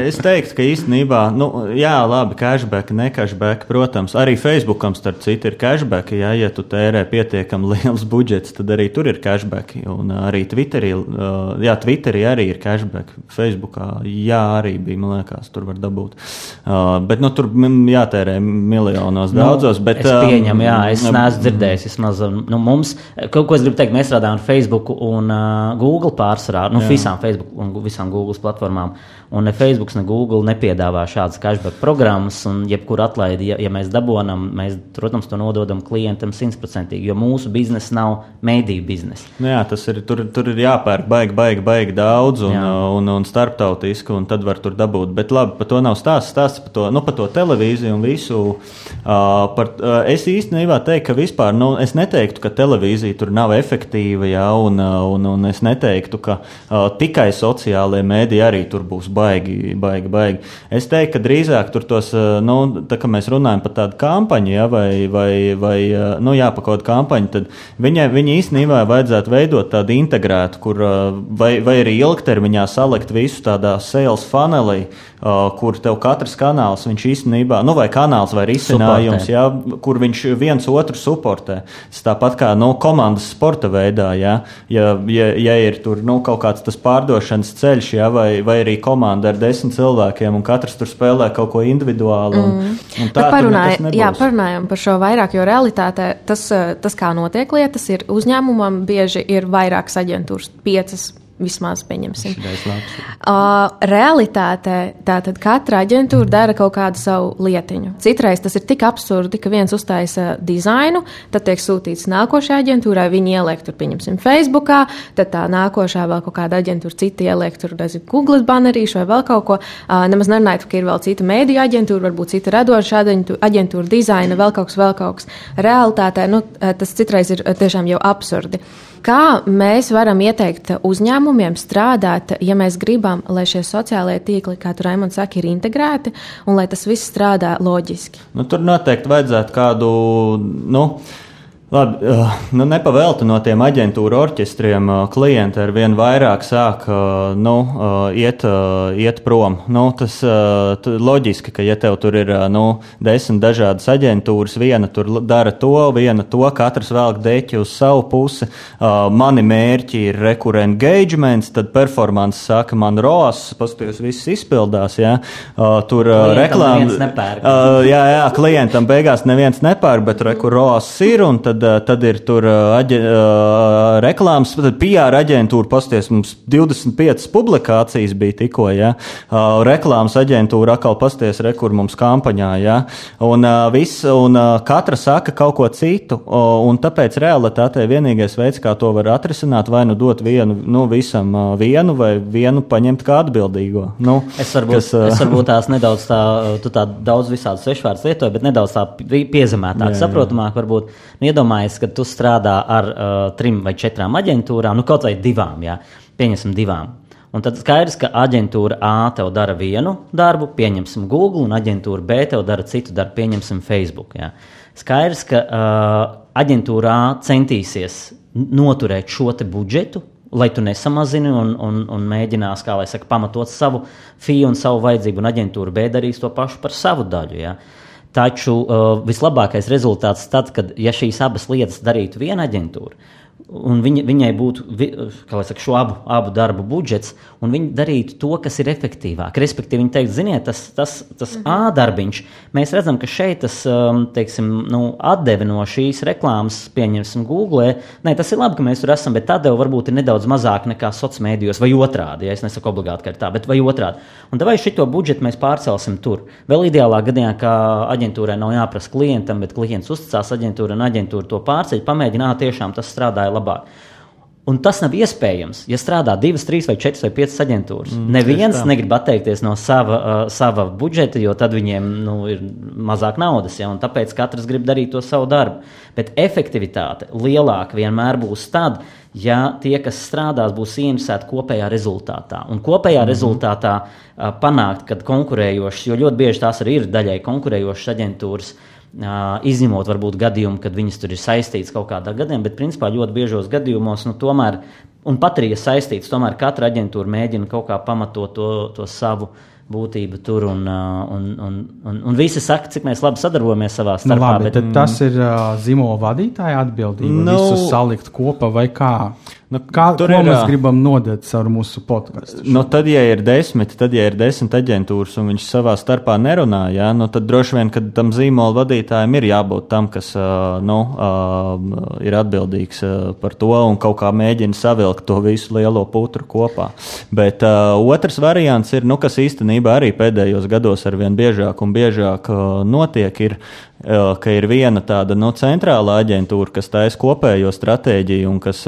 es teiktu, ka īstenībā, nu, jā, labi, cashback, ne cashback, protams, arī Facebookam starp citu ir cashback. Jā, ja tu tērē pietiekami liels budžets, tad arī tur ir cashback. Un arī Twitterī, uh, jā, Twitterī arī ir cashback Facebookā. Jā, arī bija, man liekas, tur var dabūt. Uh, bet nu, tur jātērē miljonos nu, daudzos. Bet, es pieņemu, jā, es um, neesmu dzirdējis. Vismaz, nu, mums, kaut ko es gribu teikt, mēs strādājam ar Facebook un uh, Google pārsvarā, nu, jā. visām Facebook un visām Google platformām. Un ne Facebook, ne Google nepiedāvā šādas cashback programmas, un jebkur atlaidi, ja, ja mēs dabūjam, mēs, protams, to nododam klientam simtprocentīgi, jo mūsu biznesa nav mēdīju biznesa. Nu jā, tas ir, tur, tur ir jāpērk baigi, baigi, baigi daudz un, un, un starptautiski, un tad var tur dabūt. Bet labi, par to nav stāsts, stāsts par to, nu, par to televīziju un visu. Uh, par, uh, es īstenībā teiktu, ka vispār, nu, es neteiktu, ka televīzija tur nav efektīva, jā, un, un, un es neteiktu, ka uh, tikai sociālajie mēdī arī tur būs baigi, baigi, baigi. Es teiktu, ka drīzāk tur tos, eh, nu, tā kā mēs runājam par tādu kampaņu, ja, vai, vai, vai eh, nu, jā, pa kaut kādu kampaņu, tad viņai, viņai īstenībā vajadzētu veidot tādu integrētu, kur eh, vai, vai arī ilgtermiņā salikt visu tādā sales funnelī, Uh, kur tev katrs kanāls, viņš īstenībā, nu, vai kanāls vai risinājums, jā, kur viņš viens otru suportē. Tas tāpat kā nu, komandas sporta veidā, jā, ja, ja, ja ir tur nu, kaut kāds tas pārdošanas ceļš, jā, vai, vai arī komanda ar desmit cilvēkiem, un katrs tur spēlē kaut ko individuāli. Un, mm. un tā, parunāj, jā, parunājam par šo vairāk, jo realitātē tas, tas kā notiek lietas, ir uzņēmumam bieži ir vairākas aģentūras, piecas Vismaz pieņemsim. Uh, realitātē tātad katra aģentūra dara kaut kādu savu lietiņu. Citreiz tas ir tik absurdi, ka viens uztaisa dizainu, tad tiek sūtīts nākošajai aģentūrai, viņi ieliek tur, pieņemsim, Facebookā, tad tā nākošā vēl kaut kāda aģentūra, citi ieliek tur, nezinu, Google banerīšu vai vēl kaut ko. Uh, nemaz nerunājot, ka ir vēl cita mēdīja aģentūra, varbūt cita radoša aģentūra, dizaina, vēl kaut kas, vēl kaut kas. Realitātē nu, tas citreiz ir tiešām jau absurdi. Kā mēs varam ieteikt uzņēmumiem strādāt, ja mēs gribam, lai šie sociālie tīkli, kā tur Raimons saka, ir integrēti un lai tas viss strādā loģiski? Nu, tur noteikti vajadzētu kādu. Nu, Labi, eh, nu nepavēlti no tiem aģentūra orķestriem eh, klienti ar vien vairāk sāk eh, nu, iet, iet prom. Nu, tas loģiski, ka ja tev tur ir nu, desmit dažādas aģentūras, viena tur dara to, viena to, katrs velk deķi uz savu pusi. Mani mērķi ir rekur engagement, tad performance saka, man ROAS, paskatījos, viss izpildās. Ja? Tur reklāmas. Jā, jā, klientam beigās neviens nepērk, bet rekur ROAS ir un tad tad, eh, tad ir tur eh, aģe, uh, reklāmas, tad PR aģentūra pasties mums 25 publikācijas bija tikko, ja, reklāmas aģentūra atkal pasties rekur mums kampaņā, ja, un, viss, un katra saka kaut ko citu, un tāpēc realitātē vienīgais veids, kā to var atrisināt, vai nu dot vienu, nu, visam vienu, vai vienu paņemt kā atbildīgo. Nu, es varbūt, kas, es varbūt tās nedaudz tā, tu tā daudz visādi svešvārds lietoju, bet nedaudz tā piezemētāk, saprotamāk varbūt. Nu, iedomājies, ka tu strādā ar uh, trim vai četrām aģentūrām, nu kaut vai divām, jā, pieņemsim divām. Un tad skaidrs, ka aģentūra A tev dara vienu darbu, pieņemsim Google, un aģentūra B tev dara citu darbu, pieņemsim Facebook. Jā. Skaidrs, ka uh, aģentūra A centīsies noturēt šo budžetu, lai tu nesamazini un, un, un mēģinās, kā lai saka, pamatot savu fiju un savu vajadzību, un aģentūra B darīs to pašu par savu daļu. Ja? Taču uh, vislabākais rezultāts tad, kad ja šīs abas lietas darītu viena aģentūra, un viņa, viņai būtu saka, šo abu, abu darbu budžets, un viņi darītu to, kas ir efektīvāk. Respektīvi, viņi teikt, ziniet, tas, tas, tas -hmm. A darbiņš, mēs redzam, ka šeit tas um, teiksim, nu, atdeve no šīs reklāmas, pieņemsim, Google. Nē, tas ir labi, ka mēs tur esam, bet tā deva varbūt ir nedaudz mazāk nekā sociālajos mēdījos, vai otrādi. Ja es nesaku obligāti, ka ir tā, bet vai otrādi. Un vai šito budžetu mēs pārcelsim tur? Vēl ideālā gadījumā, ka aģentūrai nav jāprasa klientam, bet klients uzticās aģentūrai un aģentūra to pārceļ, pamēģināt, tiešām tas strādāja labāk. Un tas nav iespējams, ja strādā divas, trīs, vai četras vai piecas aģentūras. Mm, Neviens negrib atteikties no sava, uh, sava budžeta, jo tad viņiem nu, ir mazāk naudas, ja, un tāpēc katrs grib darīt to savu darbu. Bet efektivitāte lielāka vienmēr būs tad, ja tie, kas strādās, būs ieinteresēti kopējā rezultātā. Un kopējā mm. rezultātā uh, panākt, kad konkurējošas, jo ļoti bieži tās arī ir daļai konkurējošas aģentūras. Uh, izņemot varbūt gadījumu, kad viņas tur ir saistītas kaut kādā gadījumā, bet principā ļoti biežos gadījumos, nu, tomēr, un pat arī saistītas, tomēr katra aģentūra mēģina kaut kā pamatot to, to savu būtību tur, un, un, un, un, un visi saka, cik mēs labi sadarbojamies savā starpā. Nu, labi, bet, tas ir uh, zīmola vadītāja atbildība, nu, visu salikt kopā vai kā? Nu, kā, Tur ir, mēs gribam nodot caur mūsu podkāstu? Nu, tad, ja ir desmit, tad, ja ir desmit aģentūras un viņš savā starpā nerunā, jā, nu, tad droši vien, tam zīmola vadītājam ir jābūt tam, kas uh, nu, uh, ir atbildīgs uh, par to un kaut kā mēģina savilkt to visu lielo putru kopā. Bet uh, otrs variants ir, nu, kas īstenībā arī pēdējos gados ar vien biežāk un biežāk uh, notiek, ir ka ir viena tāda nu, centrāla aģentūra, kas taisa kopējo stratēģiju un kas,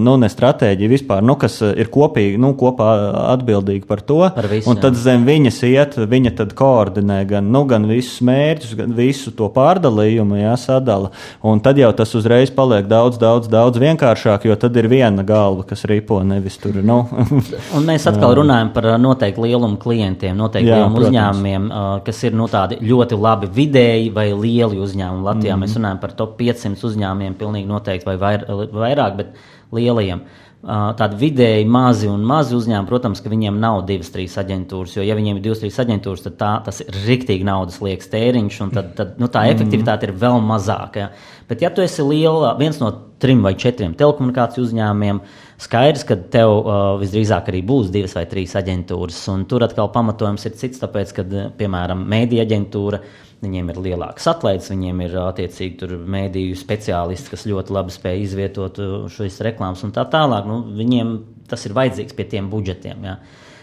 nu, ne stratēģiju vispār, nu, kas ir kopīgi, nu, kopā atbildīga par to. Par visu, un tad zem viņas iet, viņa tad koordinē gan, nu, gan visus mērķus, gan visu to pārdalījumu, jā, sadala. Un tad jau tas uzreiz paliek daudz, daudz, daudz vienkāršāk, jo tad ir viena galva, kas ripo, nevis tur, nu. un mēs atkal runājam par noteiktu lielumu klientiem, noteiktu lielumu uzņēmumiem, kas ir, nu, tādi ļoti labi vidēji vai lieli lieli uzņēmumi. Latvijā mm -hmm. mēs runājam par top 500 uzņēmumiem, pilnīgi noteikti, vai vair, vairāk, bet lielajiem. Tādi vidēji mazi un mazi uzņēmumi, protams, ka viņiem nav divas, trīs aģentūras. Jo, ja viņiem ir divas, trīs aģentūras, tad tā, tas ir rīktīgi naudas liekas tēriņš, un tad, tad nu, tā mhm. efektivitāte ir vēl mazāka. Ja. Bet, ja tu esi liela, viens no trim vai četriem telekomunikāciju uzņēmumiem, skaidrs, ka tev uh, visdrīzāk arī būs divas vai trīs aģentūras. Tur atkal pamatojums ir cits, tāpēc, ka, piemēram, mēdīja aģentūra Viņiem ir lielāks atlaides, viņiem ir attiecīgi mēdīju speciālisti, kas ļoti labi spēj izvietot šīs reklāmas un tā tālāk. Nu, viņiem tas ir vajadzīgs pie tiem budžetiem. Ja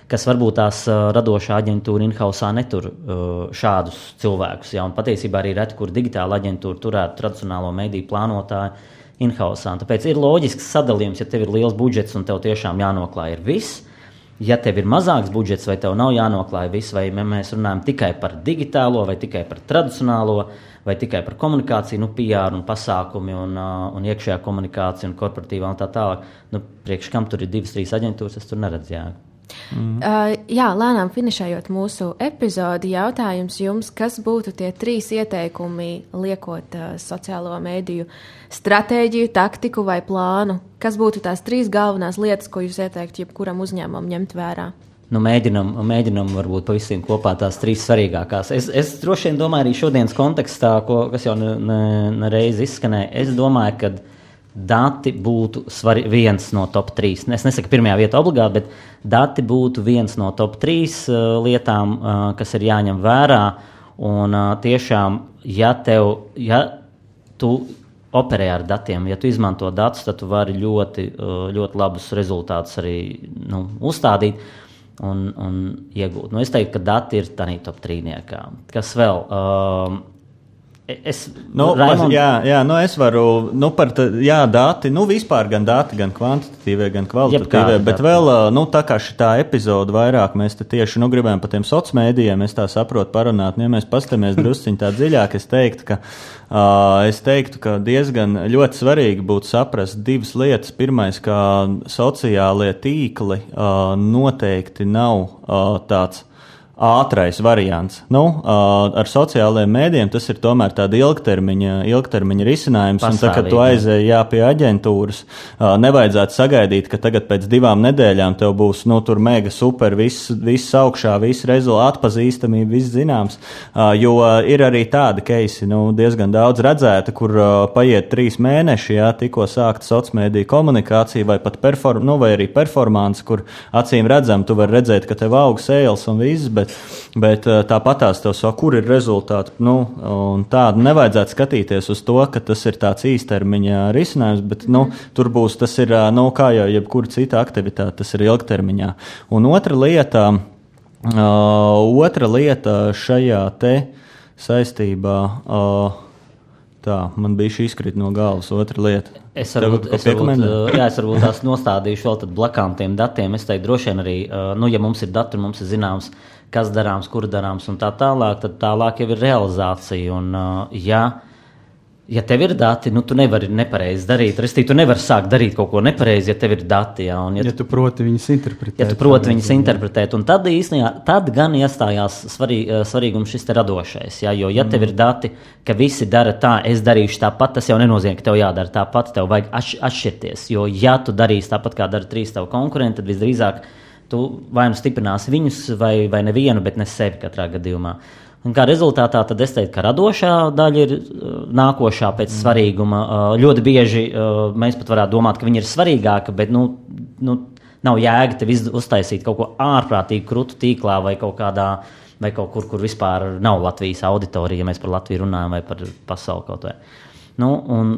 kas varbūt tās uh, radošā aģentūra in-house netur uh, šādus cilvēkus. Ja, un patiesībā arī reti, kur digitāla aģentūra turētu tradicionālo mediju plānotāju in-house. Tāpēc ir loģisks sadalījums, ja tev ir liels budžets un tev tiešām jānoklāj viss ja tev ir mazāks budžets, vai tev nav jānoklāj viss, vai mēs runājam tikai par digitālo, vai tikai par tradicionālo, vai tikai par komunikāciju, nu, PR un pasākumi, un, uh, un iekšējā komunikācija, un korporatīvā un tā tālāk. Nu, priekš kam tur ir divas, trīs aģentūras, es tur neredzu jēgu. Mm. Uh, jā, lēnām finišējot mūsu epizodi, jautājums jums, kas būtu tie trīs ieteikumi, liekot uh, sociālo mēdīju stratēģiju, taktiku vai plānu? Kas būtu tās trīs galvenās lietas, ko jūs ieteiktu jebkuram uzņēmumam ņemt vērā? Nu, mēģinam, mēģinam, varbūt pavisam kopā tās trīs svarīgākās. Es, es droši vien domāju, arī šodienas kontekstā, ko, kas jau nereiz ne, ne izskanēja, es domāju, ka dati būtu svari, viens no top 3. Es nesaku, pirmajā vietā obligāti, bet dati būtu viens no top 3 uh, lietām, uh, kas ir jāņem vērā. Un uh, tiešām, ja, tev, ja tu operē ar datiem, ja tu izmanto datus, tad tu vari ļoti, uh, ļoti labus rezultātus arī nu, uzstādīt. Un, un iegūt. Nu, es teiktu, ka dati ir tādā top trīniekā. Kas vēl? Uh, Es, nu, Raimond... jā, jā, nu es varu, nu, par tā, jā, dati, nu, vispār gan dati, gan kvantitatīvie, gan kvalitatīvie, bet dati. vēl, nu, tā kā šī epizode vairāk mēs te tieši, nu, gribējām par tiem sociāliem mēdījiem, es tā saprotu, parunāt, nu, ja mēs pastamies drusciņ tā dziļāk, es teiktu, ka, uh, es teiktu, ka diezgan ļoti svarīgi būtu saprast divas lietas. Pirmais, ka sociālie tīkli uh, noteikti nav uh, tāds ātrais variants. Nu, ar sociālajiem mēdiem tas ir tomēr tāds ilgtermiņa, ilgtermiņa risinājums. Tā, kad tu aizēji jā, pie aģentūras, nevajadzētu sagaidīt, ka tagad pēc divām nedēļām tev būs nu, tur mega super, viss, viss augšā, viss rezultāts, atpazīstamība, viss zināms. Jo ir arī tādi keisi, nu, diezgan daudz redzēti, kur paiet trīs mēneši, jā, tikko sākta sociālajā mēdīja komunikācija vai pat perform, nu, vai arī performance, kur acīm redzam, tu vari redzēt, ka tev aug sēles un viss bet, bet eh, tāpatās tev saka, kur ir rezultāti. Nu, tādu nevajadzētu skatīties uz to, ka tas ir tāds īstermiņa risinājums, bet nu, tur būs tas ir, eh, nu, kā jau jebkura cita aktivitāte, tas ir ilgtermiņā. Un otra lieta, uh, otra lieta šajā te saistībā. Tā, man bija šī izkrita no galvas. Otra lieta. Es varbūt, es varbūt, jā, es varbūt tās nostādīšu vēl blakām tiem datiem. Es teiktu, droši vien arī, nu, ja mums ir dati mums ir zināms, uh, kas darāms, kur darāms un tā tālāk, tad tālāk jau ir realizācija. Un, uh, ja, ja tev ir dati, nu, tu nevari nepareizi darīt. Restīvi, tu nevari sākt darīt kaut ko nepareizi, ja tev ir dati. Jā, un, ja, ja tu proti viņus interpretēt. Ja tu proti viņus interpretēt, un tad īstenībā tad gan iestājās svarī, uh, svarīgums šis radošais. Jā, jo, ja mm. tev ir dati, ka visi dara tā, es darīšu tāpat, tas jau nenozīmē, ka tev jādara tāpat, tev vajag atšķirties. Jo, ja tu darīsi tāpat, kā dara trīs tavu konkurenti, tad visdrīzāk tu vai nu stiprināsi viņus, vai, vai nevienu, bet ne sevi katrā gadījumā. Un kā rezultātā es teiktu, ka radošā daļa ir uh, nākošā pēc mm. svarīguma. Uh, ļoti bieži uh, mēs pat varētu domāt, ka viņa ir svarīgāka, bet nu, nu, nav jēga tev uztaisīt kaut ko ārprātīgi krūtu tīklā vai kaut kādā. Vai kaut kur, kur vispār nav Latvijas auditorija, ja mēs par Latviju runājam, vai par pasauli kaut vai. Nu, un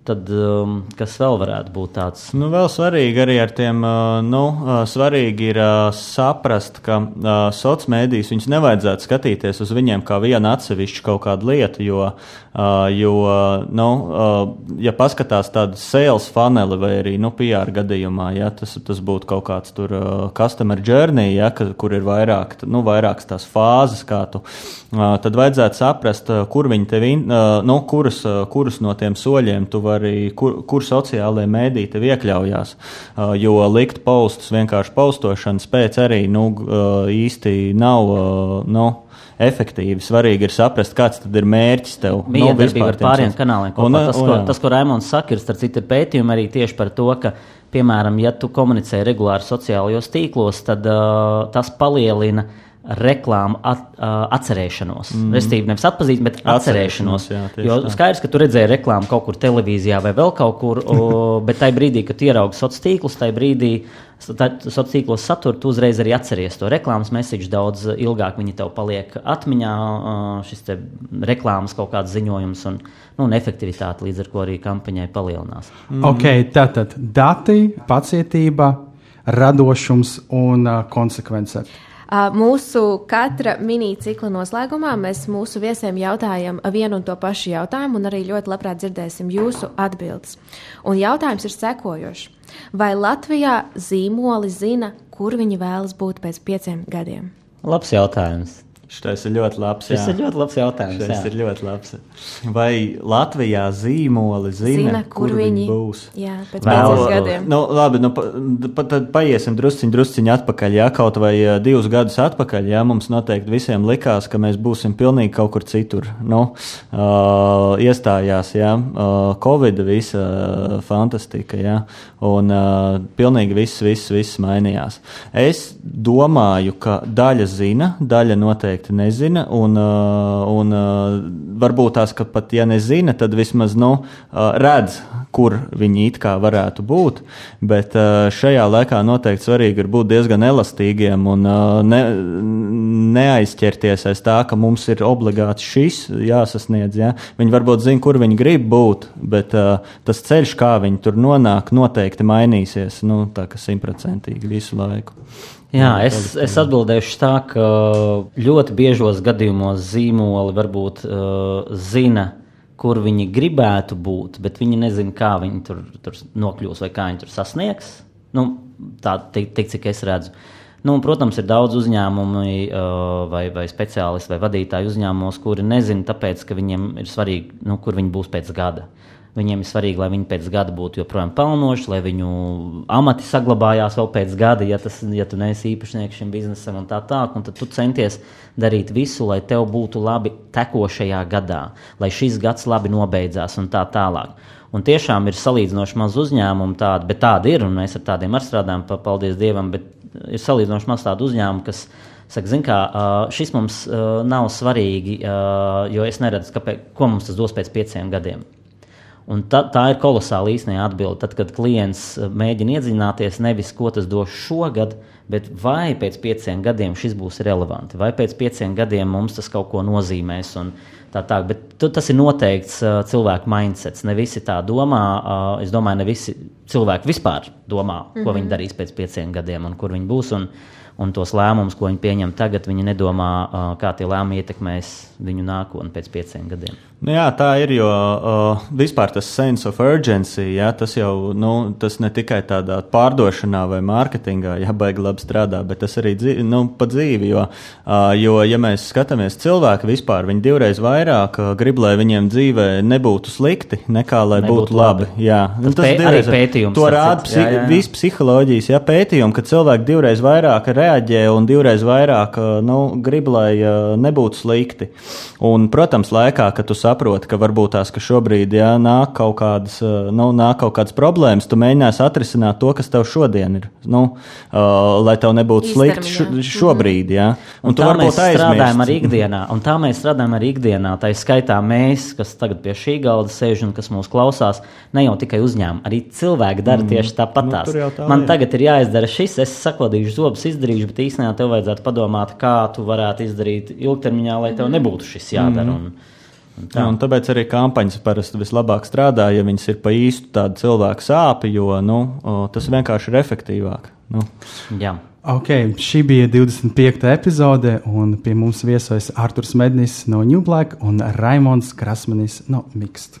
Tad, um, kas vēl varētu būt tāds? Nu, vēl svarīgi arī ar tiem, uh, nu, uh, svarīgi ir uh, saprast, ka uh, sociālās mēdīs viņus nevajadzētu skatīties uz viņiem kā vienu atsevišķu kaut kādu lietu, jo, uh, jo nu, uh, ja paskatās tādu sales funneli vai arī, nu, PR gadījumā, ja tas, tas būtu kaut kāds tur uh, customer journey, ja, ka, kur ir vairāk, nu, vairākas tās fāzes, kā tu, uh, tad vajadzētu saprast, uh, kur viņi tevi, uh, nu, kurus, uh, kurus no tiem soļiem tu vari arī, kur, kur sociālajie mēdīji tev iekļaujās. Uh, jo likt postus vienkārši postošanas pēc arī nu, uh, īsti nav. Uh, nu, efektīvi. Svarīgi ir saprast, kāds ir mērķis tev. Bija nu, ar pāriem kanāliem. Un, tas, ko, jā. tas, ko Raimons saka, ir starp citu pētījumi arī tieši par to, ka, piemēram, ja tu komunicē regulāri sociālajos tīklos, tad uh, tas palielina uh, reklāmu at, uh, atcerēšanos. Mm. Restīvi, nevis atpazīst, bet atcerēšanos. atcerēšanos jā, jo tā. skaidrs, ka tu redzēji reklāmu kaut kur televīzijā vai vēl kaut kur, o, bet tajā brīdī, kad ieraugi sociālos tīklus, tajā brīdī sociālos tīklos saturu, tu uzreiz arī atceries to reklāmas mēsīšu daudz ilgāk. Viņi tev paliek atmiņā, šis reklāmas kaut kāds ziņojums un, nu, un efektivitāte, līdz ar ko arī kampaņai palielinās. Mm. Ok, tātad dati, pacietība, radošums un uh, konsekvence. Mūsu katra mini-cikla noslēgumā mēs mūsu viesiem jautājam vienu un to pašu jautājumu, un arī ļoti labprāt dzirdēsim jūsu atbildes. Un jautājums ir sekojošs. Vai Latvijā zīmoli zina, kur viņi vēlas būt pēc pieciem gadiem? Labs jautājums. Šis ir ļoti labs. Jā. ir ļoti labs jautājums. Šis ir ļoti labs. Vai Latvijā zīmoli zina, zina kur, kur viņi būs? Jā, pēc pieciem gadiem. Nu, labi, nu, pa, pa, tad paiesim drusciņu, drusciņu atpakaļ. Jā, kaut vai divus gadus atpakaļ. Jā, mums noteikti visiem likās, ka mēs būsim pilnīgi kaut kur citur. Nu, uh, iestājās, jā, uh, Covid, visa uh, fantastika, jā, un uh, pilnīgi viss, viss, viss mainījās. Es domāju, ka daļa zina, daļa noteikti noteikti nezina. Un, uh, un uh, varbūt tās, ka pat ja nezina, tad vismaz nu, uh, redz, kur viņi it kā varētu būt. Bet šajā laikā noteikti svarīgi ir būt diezgan elastīgiem un ne, neaizķerties aiz tā, ka mums ir obligāti šis jāsasniedz. Ja? Viņi varbūt zina, kur viņi grib būt, bet tas ceļš, kā viņi tur nonāk, noteikti mainīsies. Nu, simtprocentīgi visu laiku. Jā, es, es atbildēšu tā, ka ļoti biežos gadījumos zīmoli varbūt uh, zina, kur viņi gribētu būt, bet viņi nezina, kā viņi tur, tur nokļūs vai kā viņi tur sasniegs. Nu, tā tik, tik cik es redzu. Nu, protams, ir daudz uzņēmumu uh, vai, vai speciālistu vai vadītāju uzņēmumos, kuri nezina, tāpēc, ka viņiem ir svarīgi, nu, kur viņi būs pēc gada. Uh, Viņiem ir svarīgi, lai viņi pēc gada būtu joprojām pelnoši, lai viņu amati saglabājās vēl pēc gada, ja, tas, ja tu neesi īpašnieks šim biznesam un tā tālāk. Tad tu centies darīt visu, lai tev būtu labi tekošajā gadā, lai šis gads labi nobeidzās un tā tālāk. Un tiešām ir salīdzinoši maz uzņēmumu tādu, bet tādi ir, un mēs ar tādiem arī strādājam, paldies Dievam, bet ir salīdzinoši maz tādu uzņēmumu, kas saka, zin kā, šis mums nav svarīgi, jo es neredzu, kāpēc, ko mums tas dos pēc pieciem gadiem. Un ta, tā ir kolosāla īstenībā atbilde. Tad, kad klients eh, mēģina iedziļināties nevis ko tas dos šogad, bet vai pēc pieciem gadiem šis būs relevanti, vai pēc pieciem gadiem mums tas kaut ko nozīmēs. Tā, tā, bet tas ir noteikts uh, cilvēku mindsets. Ne visi tā domā. Uh, es domāju, ne visi cilvēki vispār domā, ko mm -hmm. viņi mhm. darīs pēc pieciem gadiem un kur viņi būs. Un, un tos lēmumus, ko viņi pieņem tagad, viņi nedomā, kā tie lēmumi ietekmēs viņu nākotni pēc pieciem gadiem. Nu jā, tā ir, jo uh, vispār tas sense of urgency, jā, tas jau nu, tas ne tikai tādā pārdošanā vai mārketingā, ja baigi labi strādā, bet tas arī dzīvi, nu, pa dzīvi. Jo, uh, jo, ja mēs skatāmies cilvēku vispār, viņi divreiz vairāk uh, grib, lai viņiem dzīvē nebūtu slikti, nekā lai nebūtu būtu labi. labi. Jā, tas, tas pē, divreiz, pētījums. To rāda psi, viss psiholoģijas jā, pētījumi, ka cilvēki divreiz vairāk reaģē un divreiz vairāk nu, grib, lai nebūtu slikti. Un, protams, laikā, kad tu saproti, ka varbūt tās, ka šobrīd jā, nāk, kaut kādas, nu, nāk kaut kādas problēmas, tu mēģināsi atrisināt to, kas tev šodien ir. Nu, uh, lai tev nebūtu slikti š, šobrīd. Jā. Un, un tā mēs strādājam arī ikdienā. Un tā mēs strādājam arī ikdienā. Tā ir skaitā mēs, kas tagad pie šī galda sēž un kas mūs klausās, ne jau tikai uzņēmumi, arī cilvēki dara mm. tieši tāpatās. Nu, tā, Man jā. tagad ir jāizdara šis, es sakodīšu zobus, izdarīšu, bet īstenībā tev vajadzētu padomāt, kā tu varētu izdarīt ilgtermiņā, lai tev mhm. nebūtu šis jādara. Mm. Un, Tā. Jā, tāpēc arī kampaņas parasti vislabāk strādā, ja viņas ir pa īstu tādu cilvēku sāpju, jo nu, tas vienkārši ir efektīvāk. Nu. Jā. Okay, šī bija 25. epizode, un pie mums viesojas Arthurs Mednis no New Black un Raimons Krasmanis no Mixed.